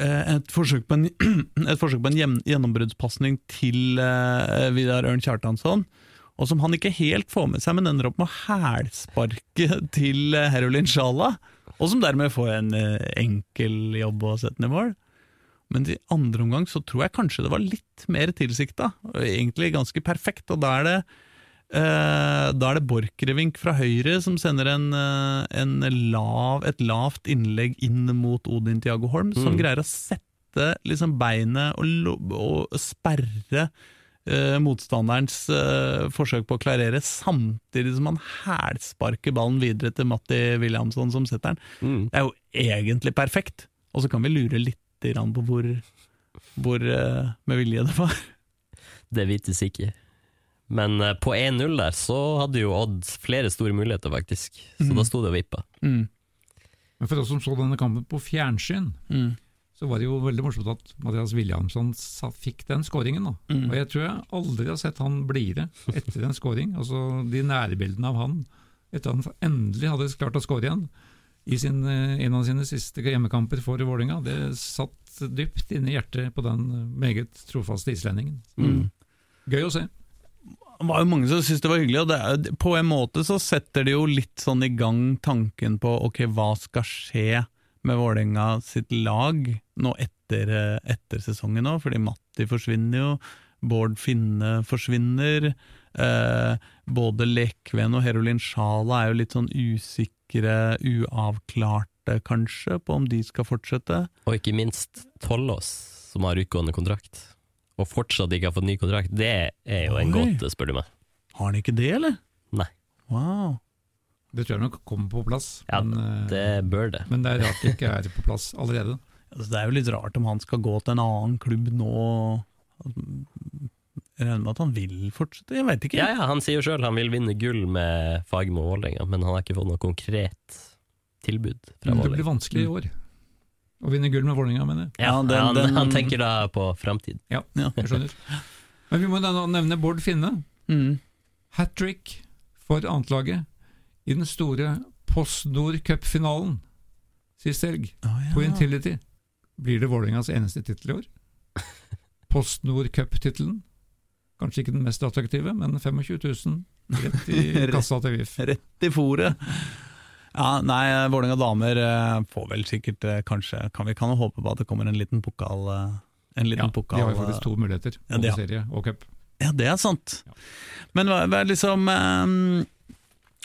eh, et forsøk på en, et forsøk på en gjennombruddspasning til eh, Vidar Ørn Kjartansson, og som han ikke helt får med seg, men ender opp med å hælsparke til eh, Herolin Sjala, og som dermed får en eh, enkel jobb å sette ned mål. Men i andre omgang så tror jeg kanskje det var litt mer tilsikta, egentlig ganske perfekt, og da er det Eh, da er det Borchgrevink fra høyre som sender en, en lav, et lavt innlegg inn mot Odin Tiago Holm, som Mm. greier å sette liksom beinet og, og sperre eh, motstanderens eh, forsøk på å klarere, samtidig som han hælsparker ballen videre til Matti Williamson som setter den. Mm. Det er jo egentlig perfekt, og så kan vi lure litt grann på hvor, hvor eh, med vilje det var. Det vites ikke. Men eh, på 1-0 der så hadde jo Odd flere store muligheter, faktisk. Så mm. da sto det og vippa. Mm. Men for oss som så denne kampen på fjernsyn, Mm. Så var det jo veldig morsomt at Mathias Williamson sa, fikk den skåringen. Mm. Og jeg tror jeg aldri har sett han blidere etter en skåring. Altså de nærbildene av han etter at han endelig hadde klart å skåre igjen i sin, eh, en av sine siste hjemmekamper for Vålerenga. Det satt dypt inne i hjertet på den eh, meget trofaste islendingen. Mm. Gøy å se. Det var jo mange som syntes det var hyggelig, og det er, på en måte så setter det jo litt sånn i gang tanken på ok, hva skal skje med Vålerenga sitt lag nå etter, eh, etter sesongen nå, fordi Matti forsvinner jo, Bård Finne forsvinner, eh, både Lekven og Herolin Sjala er jo litt sånn usikre, uavklarte kanskje, på om de skal fortsette. Og ikke minst Tollås, som har utgående kontrakt. Og fortsatt ikke har fått ny kontrakt. Det er jo en gåte, spør du meg. Har han ikke det, eller? Nei. Wow. Det tror jeg nok kommer på plass. Ja, men, eh, Det bør det. men det er rart det ikke er på plass allerede. Altså, det er jo litt rart om han skal gå til en annen klubb nå. Jeg regner med at han vil fortsette, jeg veit ikke. Ja, ja, Han sier jo sjøl han vil vinne gull med Fagermo og Vålerenga, men han har ikke fått noe konkret tilbud fra Men det blir vanskelig i år å vinne gull med Vålerenga, mener jeg. Ja, den- han, den- han tenker da på framtid. Ja, Ja. jeg skjønner. Men vi må da nevne Bård Finne. Mm. Hat trick for annetlaget i den store PostNord Cup-finalen sist helg. oh, ja. På Intility. Blir det Vålerengas eneste tittel i år? PostNord Cup-tittelen. Kanskje ikke den mest attraktive, men 25 000 rett i kassa til VIF. Rett i fòret. Ja, nei, Vålerenga damer eh, får vel sikkert eh, kanskje Kan vi kan jo håpe på at det kommer en liten pokal eh, En liten Ja, pokal de har jo faktisk to muligheter, både ja, serie og cup. Ja, det er sant. Ja. Men liksom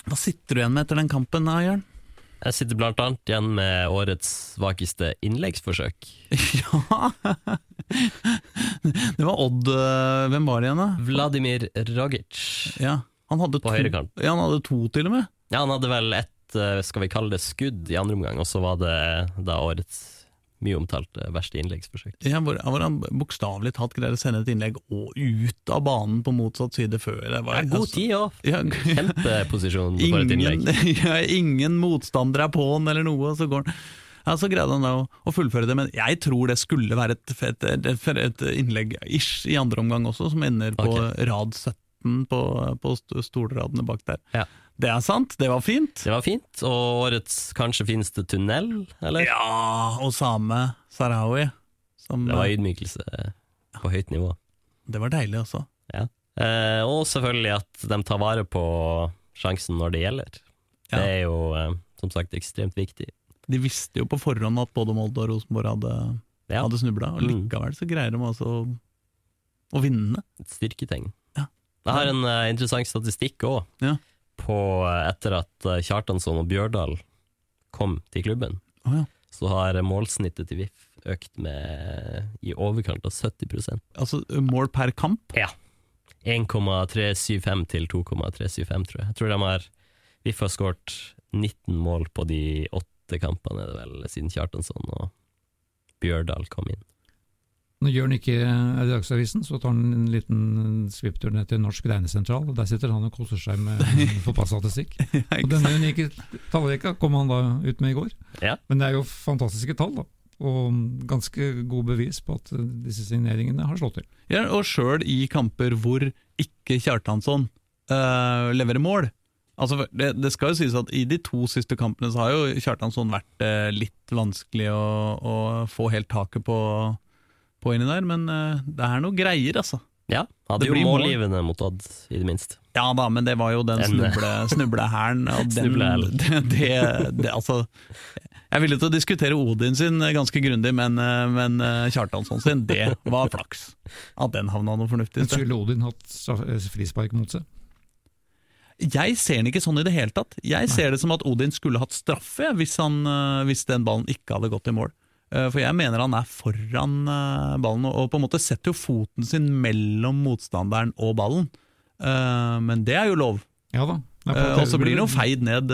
Hva sitter du igjen med etter den kampen, da, Jørn? Jeg sitter blant annet igjen med årets svakeste innleggsforsøk. Ja Det var Odd eh, Hvem var det igjen, da? Vladimir Rogic Ja, han hadde på høyrekant. Ja, han hadde to, til og med. Ja, han hadde vel ett, eh, skal vi kalle det skudd i andre omgang, og så var det da årets mye omtalte verste innleggsforsøk. Ja, hvor, hvor han bokstavelig talt greier å sende et innlegg og ut av banen på motsatt side før. Det var, Ja, god altså- tid òg! Ja, Kjempeposisjon for et innlegg. ja, ingen motstander er på han eller noe, så går han ja, Så greide han da å, å fullføre det, men jeg tror det skulle være et, et, et innlegg ish i andre omgang også, som ender på okay. rad 17 på, på stolradene bak der. Ja. Det er sant, det var fint. Det var fint, og årets kanskje fineste tunnel, eller? Ja, same Sarawi. Som, Det var ydmykelse på høyt nivå. det var deilig også. Eh, og selvfølgelig at de tar vare på sjansen når det gjelder. Ja. Det er jo eh, som sagt ekstremt viktig. De visste jo på forhånd at både Molde og Rosenborg hadde, Ja, hadde snubla, og Mm. likevel så greier de altså å, å vinne. et styrketegn. Ja. Jeg har en uh, interessant statistikk òg, Ja. Etter at eh, Kjartansson og Bjørdal kom til klubben. oh, ja. Så har målsnittet til VIF økt med i overkant av 70% Altså mål per kamp. Ja. 1,375 til 2,375, tror jeg. Jeg tror de har VIF har skåret 19 mål på de åtte kampene, det vel, siden Kjartansson og Bjørdal kom inn. Når Jørn ikke er i Dagsavisen, så tar han en liten svipptur ned til Norsk regnesentral, og der sitter han og koser seg med fotballstatistikk. Og denne unike tallrekka kom han da ut med i går. Ja. Men det er jo fantastiske tall, da. Og ganske god bevis på at disse signeringene har slått til. Ja, og sjøl i kamper hvor ikke Kjartansson øh, leverer mål. Altså, det, det skal jo sies at I de to siste kampene så har jo Kjartansson vært eh, litt vanskelig å, å få helt taket på, på inni der, men eh, det er noe greier, altså. Ja, hadde Det jo mål. målgivende mot Odd, i det minste. Ja da, men det var jo den Den- snuble, og den- Det, det, det, altså, jeg er villig til å diskutere Odin sin ganske grundig, men, eh, men eh, Kjartansson sin, det var flaks. At den havna noe fornuftig Men skulle Odin hatt eh, frispark mot seg? Jeg ser den ikke sånn i det hele tatt. Jeg ser det som at Odin skulle hatt straffe hvis, han, eh, hvis den ballen ikke hadde gått i mål. Eh, For jeg mener han er foran eh, ballen, og på en måte setter jo foten sin mellom motstanderen og ballen. Eh, Men det er jo lov. Ja da. Og så blir det jo feid ned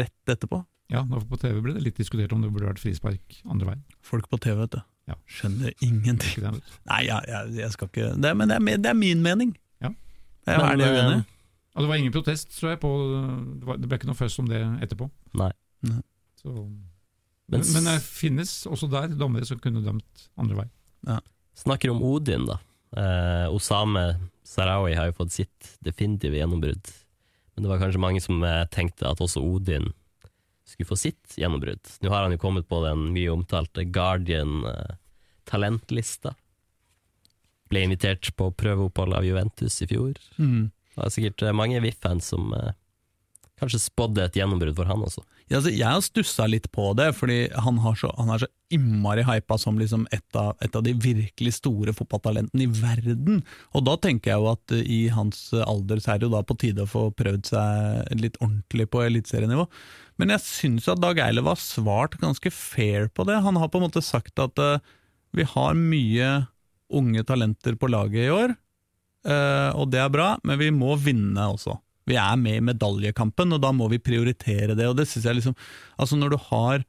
rett etterpå. Ja, på TV ble det litt diskutert om det burde vært frispark andre veien. Folk på TV, vet du. Ja. Skjønner ingenting. Nei, jeg, jeg, jeg skal ikke det, Men det er, det er min mening. Ja. Jeg er eh, uenig. Og det var ingen protest, tror jeg. På, det, ble ikke noe først om det etterpå. Nei. Så, men, Men det finnes også der dommere som kunne dømt andre vei. Snakker om Odin, da. Eh, Osame Sarawi har jo fått sitt definitive gjennombrudd. Men det var kanskje mange som eh, tenkte at også Odin skulle få sitt gjennombrudd. Nå har han jo kommet på den mye omtalte Guardian-talentlista. Ble invitert på prøveopphold av Juventus i fjor. Mm. Det er sikkert eh, mange VIF-fans som eh, kanskje spådde et gjennombrudd for han også. Altså, jeg har stussa litt på det, fordi han, så, han er så innmari hypa som liksom et, av, et av de virkelig store fotballtalentene i verden. Og da tenker jeg jo at eh, i hans alder så er det jo da på tide å få prøvd seg litt ordentlig på eliteserienivå. Men jeg syns at Dag Eilev har svart ganske fair på det. Han har på en måte sagt at uh, vi har mye unge talenter på laget i år, uh, og det er bra, men vi må vinne også. Vi er med i medaljekampen, og da må vi prioritere det. Og det synes jeg liksom Altså, når du har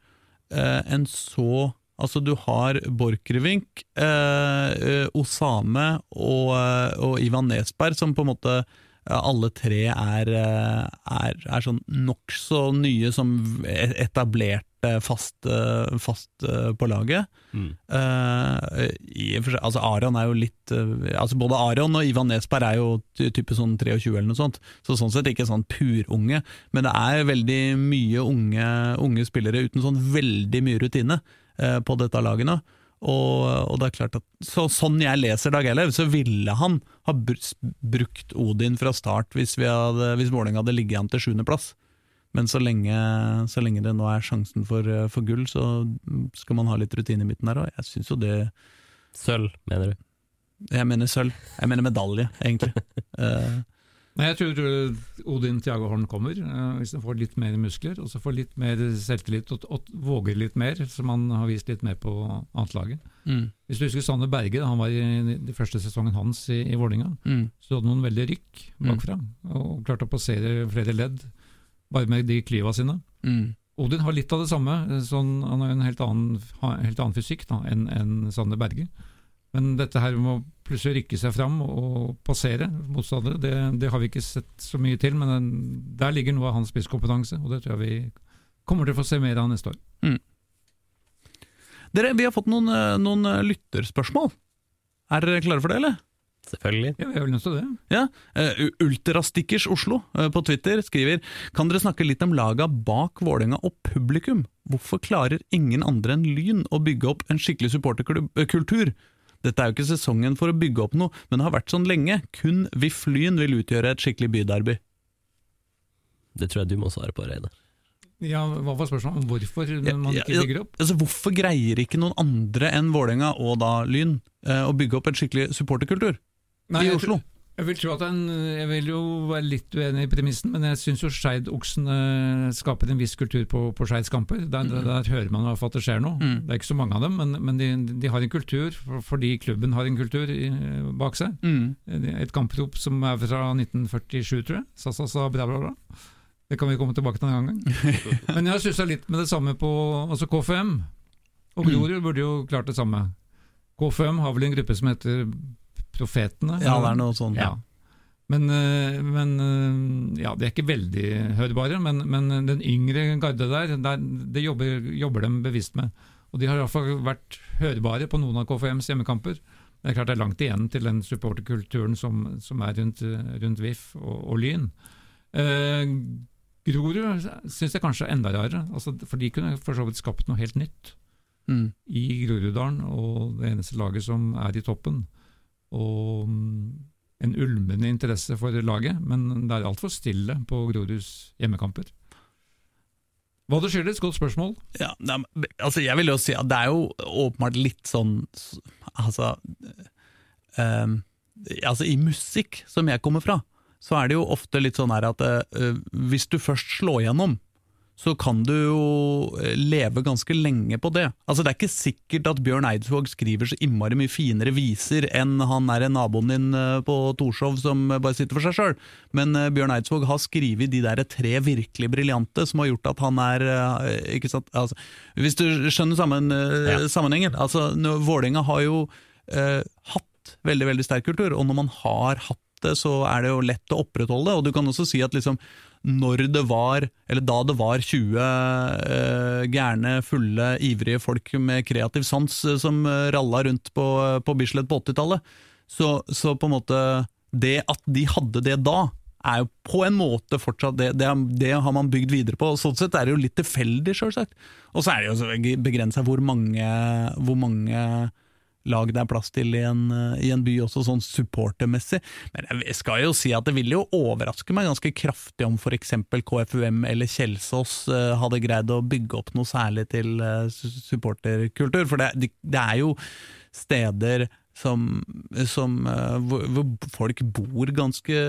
eh, en så Altså, du har Borchgrevink, eh, eh, Osame og, eh, og Ivan Nesberg, som på en måte eh, alle tre er, er, er sånn nokså nye som etablert etablerte fast, eh, fast eh, på laget. Eh, i og for seg, altså Aron er jo litt eh, altså Både Aron og Ivan Nesberg er jo ty- type sånn 23 eller noe sånt, så sånn sett ikke sånn purunge. Men det er veldig mye unge, unge spillere uten sånn veldig mye rutine uh, på dette laget nå. Og, og det er klart at så, Sånn jeg leser Dag Eilev, så ville han ha br- brukt Odin fra start hvis, vi hadde, hvis Vålerenga hadde ligget an til sjuendeplass. Men så lenge, så lenge det nå er sjansen for, eh, for gull, så skal man ha litt rutine i midten der. Og jeg syns jo det Sølv, mener du? Jeg mener sølv. Jeg mener medalje, egentlig. Eh, Nei, Jeg tror, tror Odin Tiago Horn kommer, eh, hvis han får litt mer muskler og så får litt mer selvtillit og, og våger litt mer, som han har vist litt mer på annetlaget. mm, Hvis du husker Sander Berge, da han var i den første sesongen hans i, i Vålinga, mm, så hadde han noen veldig rykk bakfra, og klarte å passere flere ledd bare med de klyva sine. mm. Odin har litt av det samme, sånn, han har en helt annen, en helt annen fysikk enn en Sander Berge. Men dette her med å plutselig rykke seg fram og passere motstandere, det, det har vi ikke sett så mye til, men den, der ligger noe av hans spisskompetanse, og det tror jeg vi kommer til å få se mer av neste år. Dere, vi har fått noen, eh, noen eh, lytterspørsmål. Er dere klare for det, eller? Selvfølgelig. Ja, vi er vel nødt til det. Ja, Uh, Ultrastickers Oslo uh, på Twitter skriver Kan dere snakke litt om laga bak Vålerenga og publikum? Hvorfor klarer ingen andre enn Lyn å bygge opp en skikkelig supporterkultur? Dette er jo ikke sesongen for å bygge opp noe, men det har vært sånn lenge. Kun VIF Lyn vil utgjøre et skikkelig byderby. Det tror jeg du må svare på, Reidar. Ja, Hva var spørsmålet om hvorfor man Ja, ikke bygger opp? Altså, hvorfor greier ikke noen andre enn Vålerenga og da Lyn eh, å bygge opp en skikkelig supporterkultur Nei, i Oslo? Jeg vil tro at en, jeg vil jo være litt uenig i premissen, men jeg syns jo Skeid-oksene skaper en viss kultur på, på Skeids kamper. Der, mm. der hører man i hvert fall at det skjer noe. Mm. Det er ikke så mange av dem, men, men de, de har en kultur fordi klubben har en kultur i, bak seg. Mm. Et kamprop som er fra 1947, tror jeg. Sasa sa bra, bra, bra. Det kan vi komme tilbake til en annen gang. Men jeg har stussa litt med det samme på altså KFM. Og Grorud burde jo klart det samme. KFM har vel en gruppe som heter Profetene? Ja, det er noe sånt. Ja. Men, eh, men eh, ja, de er ikke veldig hørbare, men, men den yngre garde der, der det jobber, jobber de bevisst med. Og de har iallfall vært hørbare på noen av KFMs hjemmekamper. Det er klart det er langt igjen til den supporterkulturen som, som er rundt, rundt VIF og, og Lyn. Eh, Grorud syns jeg kanskje er enda rarere, altså, for de kunne for så vidt skapt noe helt nytt Mm. i Groruddalen, og det eneste laget som er i toppen. Og mm, en ulmende interesse for laget, men det er altfor stille på Groruds hjemmekamper. Hva det skyldes? Godt spørsmål. Ja, altså jeg vil jo si at det er jo åpenbart litt sånn Altså ehm, Altså I musikk, som jeg kommer fra, så er det jo ofte litt sånn her at eh, hvis du først slår gjennom, så kan du jo eh, leve ganske lenge på det. Altså Det er ikke sikkert at Bjørn Eidsvåg skriver så innmari mye finere viser enn han er en naboen din eh, på Torshov som bare sitter for seg sjøl, men eh, Bjørn Eidsvåg har skrevet de der tre virkelig briljante som har gjort at han er ikke sant? Altså, Hvis du skjønner sammen, Ja. sammenhengen. Altså, Vålerenga har jo eh, hatt veldig veldig sterk kultur, og når man har hatt det, så er det jo lett å opprettholde det. Og du kan også si at liksom når det var, eller da det var 20 eh, gærne, fulle, ivrige folk med kreativ sans eh, som eh, ralla rundt på, på Bislett på 80-tallet, så, så på en måte Det at de hadde det da, er jo på en måte fortsatt det, det, det har man bygd videre på. Sånn sett er det jo litt tilfeldig, sjølsagt. Og så er det jo begrensa hvor mange, hvor mange lag det er plass til i en, i en by, også sånn supportermessig. Men jeg skal jo si at det ville jo overraske meg ganske kraftig om f.eks. KFUM eller Kjelsås eh, hadde greid å bygge opp noe særlig til eh, supporterkultur. For det, det, er jo steder som, som eh, hvor, hvor folk bor ganske,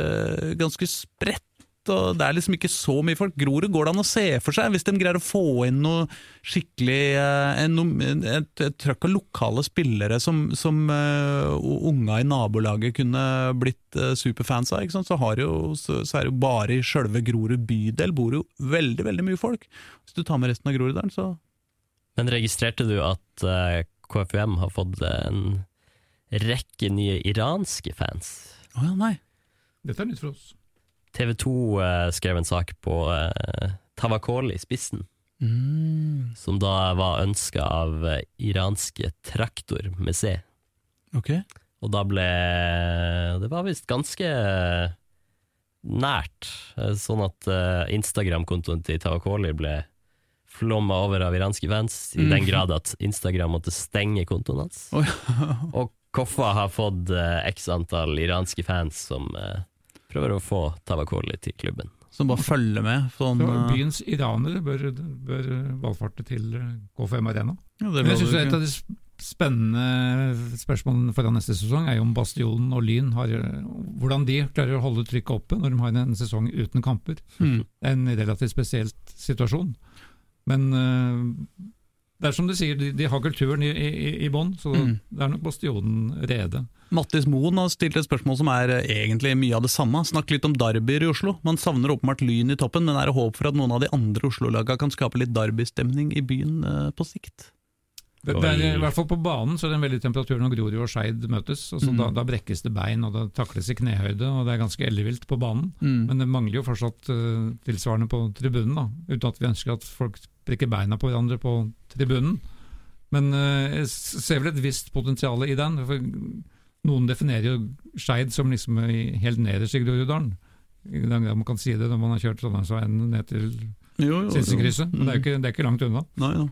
ganske spredt. Og det er liksom ikke så mye folk. Grorud går det an å se for seg, hvis de greier å få inn noe skikkelig eh, en, noe- et, et trøkk av lokale spillere som, som uh, unga i nabolaget kunne blitt uh, superfans av. Ikke sant? Så, har jo, så, så er det jo bare i sjølve Grorud bydel bor jo veldig veldig mye folk. Hvis du tar med resten av Groruddalen, så Men registrerte du at uh, KFUM har fått en rekke nye iranske fans? Å ja, nei. Dette er nytt for oss. TV 2 eh, skrev en sak på eh, Tavakoli, spissen, Mm, som da var ønska av eh, iranske Traktor med C. ok. Og da ble Det var visst ganske nært, eh, sånn at eh, Instagram-kontoen til Tawakoli ble flomma over av iranske fans, i den Mhm. grad at Instagram måtte stenge kontoen hans. Oi. Og Koffa har fått eh, x antall iranske fans som eh, prøver å få Tavakoli til klubben. Som bare følger med. Sånn, Så eh, byens iranere bør, bør valfarte til KFM Arena. ja, jeg synes. Et av de spennende spørsmålene foran neste sesong er jo om Bastionen og Lyn har, hvordan de klarer å holde trykket oppe når de har en sesong uten kamper. Mm. En relativt spesielt situasjon. Men eh, det er som du sier, de, de har kulturen i, i, i bånn, så Mm. det er nok Bastionen rede. Mattis Moen har stilt et spørsmål som er eh, egentlig mye av det samme. Snakk litt om derbyer i Oslo. Man savner åpenbart Lyn i toppen, men er det håp for at noen av de andre Oslo-laga kan skape litt derbystemning i byen eh, på sikt? Det, det er, I hvert fall på banen så er det en veldig temperatur når Grorud og Skeid møtes. Altså Mm. da, da brekkes det bein, og det takles i knehøyde, og det er ganske ellevilt på banen. Mm. Men det mangler jo fortsatt uh, tilsvarende på tribunen, da, uten at vi ønsker at folk brekker beina på hverandre på tribunen. Men eh, jeg ser vel et visst potensial i den. for Noen definerer jo Skeid som liksom helt nederst i Groruddalen. Man kan si det når man har kjørt Trondheimsveien ned til. Sinsenkrysset. Men det er ikke, det er ikke langt unna. Nei, ja.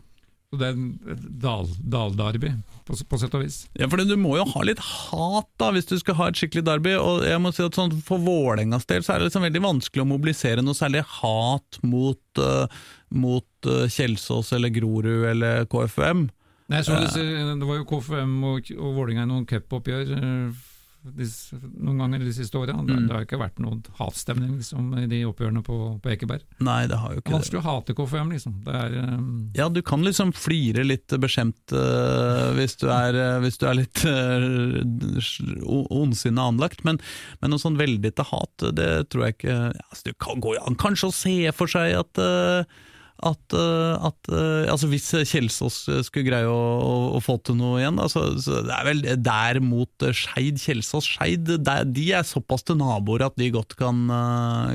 Så det er et dal, dalderby, på, på sett og vis. Ja, for Du må jo ha litt hat da, hvis du skal ha et skikkelig derby. og jeg må si at sånn, For Vålerengas del så er det liksom veldig vanskelig å mobilisere noe særlig hat mot, uh, mot uh, Kjelsås eller Grorud eller KFUM. Nei, så disse, det var jo KFM og, og Vålerenga i noen cupoppgjør eh, noen ganger de siste åra. Mm. det har ikke vært noen hatstemning liksom, i de oppgjørene på, på Ekeberg. Nei, det har jo ikke det. vanskelig å hate KFM, liksom. Det er, um... Ja, du kan liksom flire litt beskjemt uh, hvis, du er, uh, hvis du er litt uh, ondsinna anlagt, men, men noe sånn veldig til hat, det tror jeg ikke ja, altså, Det kan gå an kanskje å se for seg at uh, at, uh, at uh, altså Hvis Kjelsås skulle greie å, å, å få til noe igjen, da, så, så det er vel der mot Skeid, Kjelsås, Skeid De er såpass til naboer at de godt kan,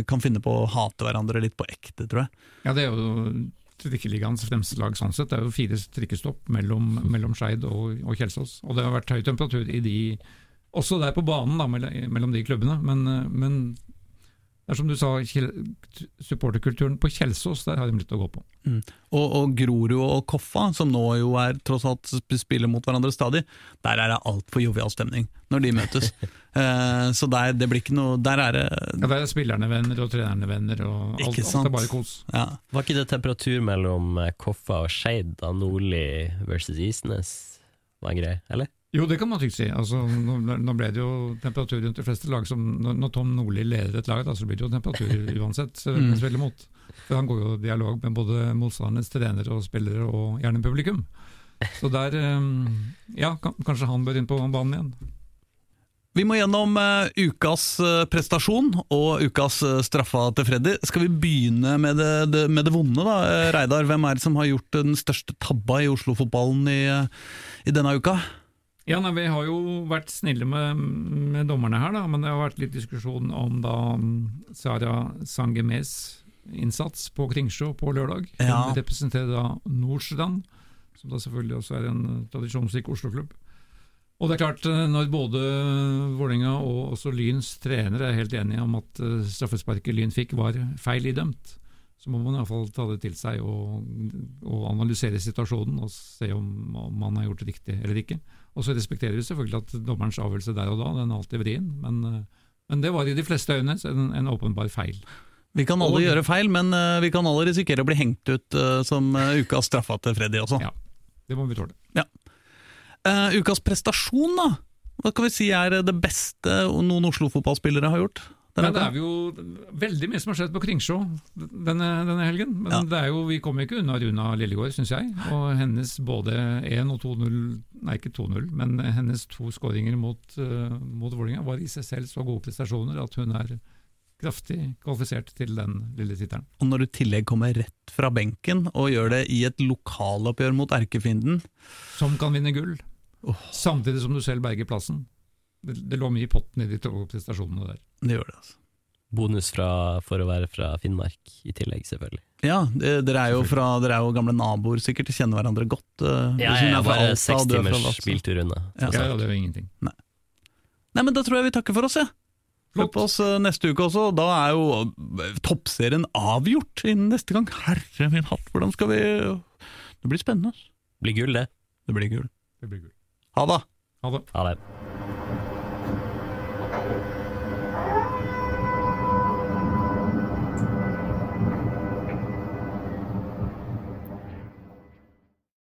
kan finne på å hate hverandre litt på ekte, tror jeg. ja, det er jo trikkeligaens fremste lag sånn sett. Det er jo fire trikkestopp mellom, mellom Skeid og, og Kjelsås. Og det har vært høy temperatur i de også der på banen, da, mellom, de klubbene. Men, eh, men det er som du sa, supporterkulturen på Kjelsås, der har de litt å gå på. Og, og Grorud og Koffa, som nå jo er tross alt spiller mot hverandre stadig, der er det altfor jovial stemning når de møtes. eh, så der, det blir ikke noe Der er det Ja, Der er spillerne venner og trenerne venner, og alt, alt er bare kos. ja. Var ikke det temperatur mellom eh, Koffa og Skeid da Nordli versus Isnes var en greie, eller? Jo, det kan man trygt si. Altså, nå, nå ble det jo temperatur rundt de fleste lag. Som, når, Tom Nordli leder et lag, da, så blir det jo temperatur uansett. Så Mm. mm. spiller mot. For Han går jo i dialog med både motstandernes trenere og spillere, og gjerne publikum. Så der eh, Ja, kanskje han bør inn på banen igjen. Vi må gjennom eh, ukas eh, prestasjon og ukas eh, straffa til Freddy. Skal vi begynne med det, det, med det vonde, da? Eh, Reidar, hvem er det som har gjort den største tabba i Oslo-fotballen i, eh, i denne uka? Ja, nei, Vi har jo vært snille med, med dommerne her, da, men det har vært litt diskusjon om da mm, Sara Sangemes innsats på Kringsjå på lørdag. Hun Ja. representerer da Nordstrand, som da selvfølgelig også er en tradisjonsrik Oslo-klubb. Og det er klart, eh, når både Vålerenga og også Lyns trenere er helt enige om at eh, straffesparket Lyn fikk var feil idømt, så må man iallfall ta det til seg og, og analysere situasjonen og se om, om man har gjort det riktig eller ikke. Og så respekterer vi selvfølgelig at dommerens avgjørelse der og da, den er alltid vrien, men, men det var i de fleste øyne en, en åpenbar feil. Vi kan alle Og- gjøre feil, men eh, vi kan alle risikere å bli hengt ut eh, som eh, ukas straffa til Freddy også. Ja. Det må vi tåle. Eh, ukas prestasjon, da? Hva kan vi si er det beste noen Oslo-fotballspillere har gjort? Men det er jo veldig mye som har skjedd på Kringsjå denne, denne helgen. Men Ja. det er jo, vi kommer ikke unna Runa Lillegård, syns jeg. Og hennes både 1 og 2-0, nei ikke 2-0, men hennes to skåringer mot, uh, mot Vålerenga var i seg selv så gode prestasjoner at hun er kraftig kvalifisert til den lille tittelen. Og når du i tillegg kommer rett fra benken og gjør det i et lokaloppgjør mot erkefienden Som kan vinne gull, oh. samtidig som du selv berger plassen. Det, det lå mye i potten i de to prestasjonene der. Det gjør det, altså. Bonus fra, for å være fra Finnmark i tillegg, selvfølgelig. Ja, det- dere er jo fra Dere er jo gamle naboer, sikkert. Kjenner hverandre godt. eh, Ja, hun jeg er er bare seks er timers biltur unna. Ja. Ja, ja, det var ingenting. Nei, men Da tror jeg vi takker for oss, jeg. Hør på oss eh, neste uke også. Da er jo eh, toppserien avgjort innen neste gang. Herre min hatt, hvordan skal vi Det blir spennende. Det Blir gull, det. Det blir gull. Det blir gull. Ha det! Ha det. Ha det.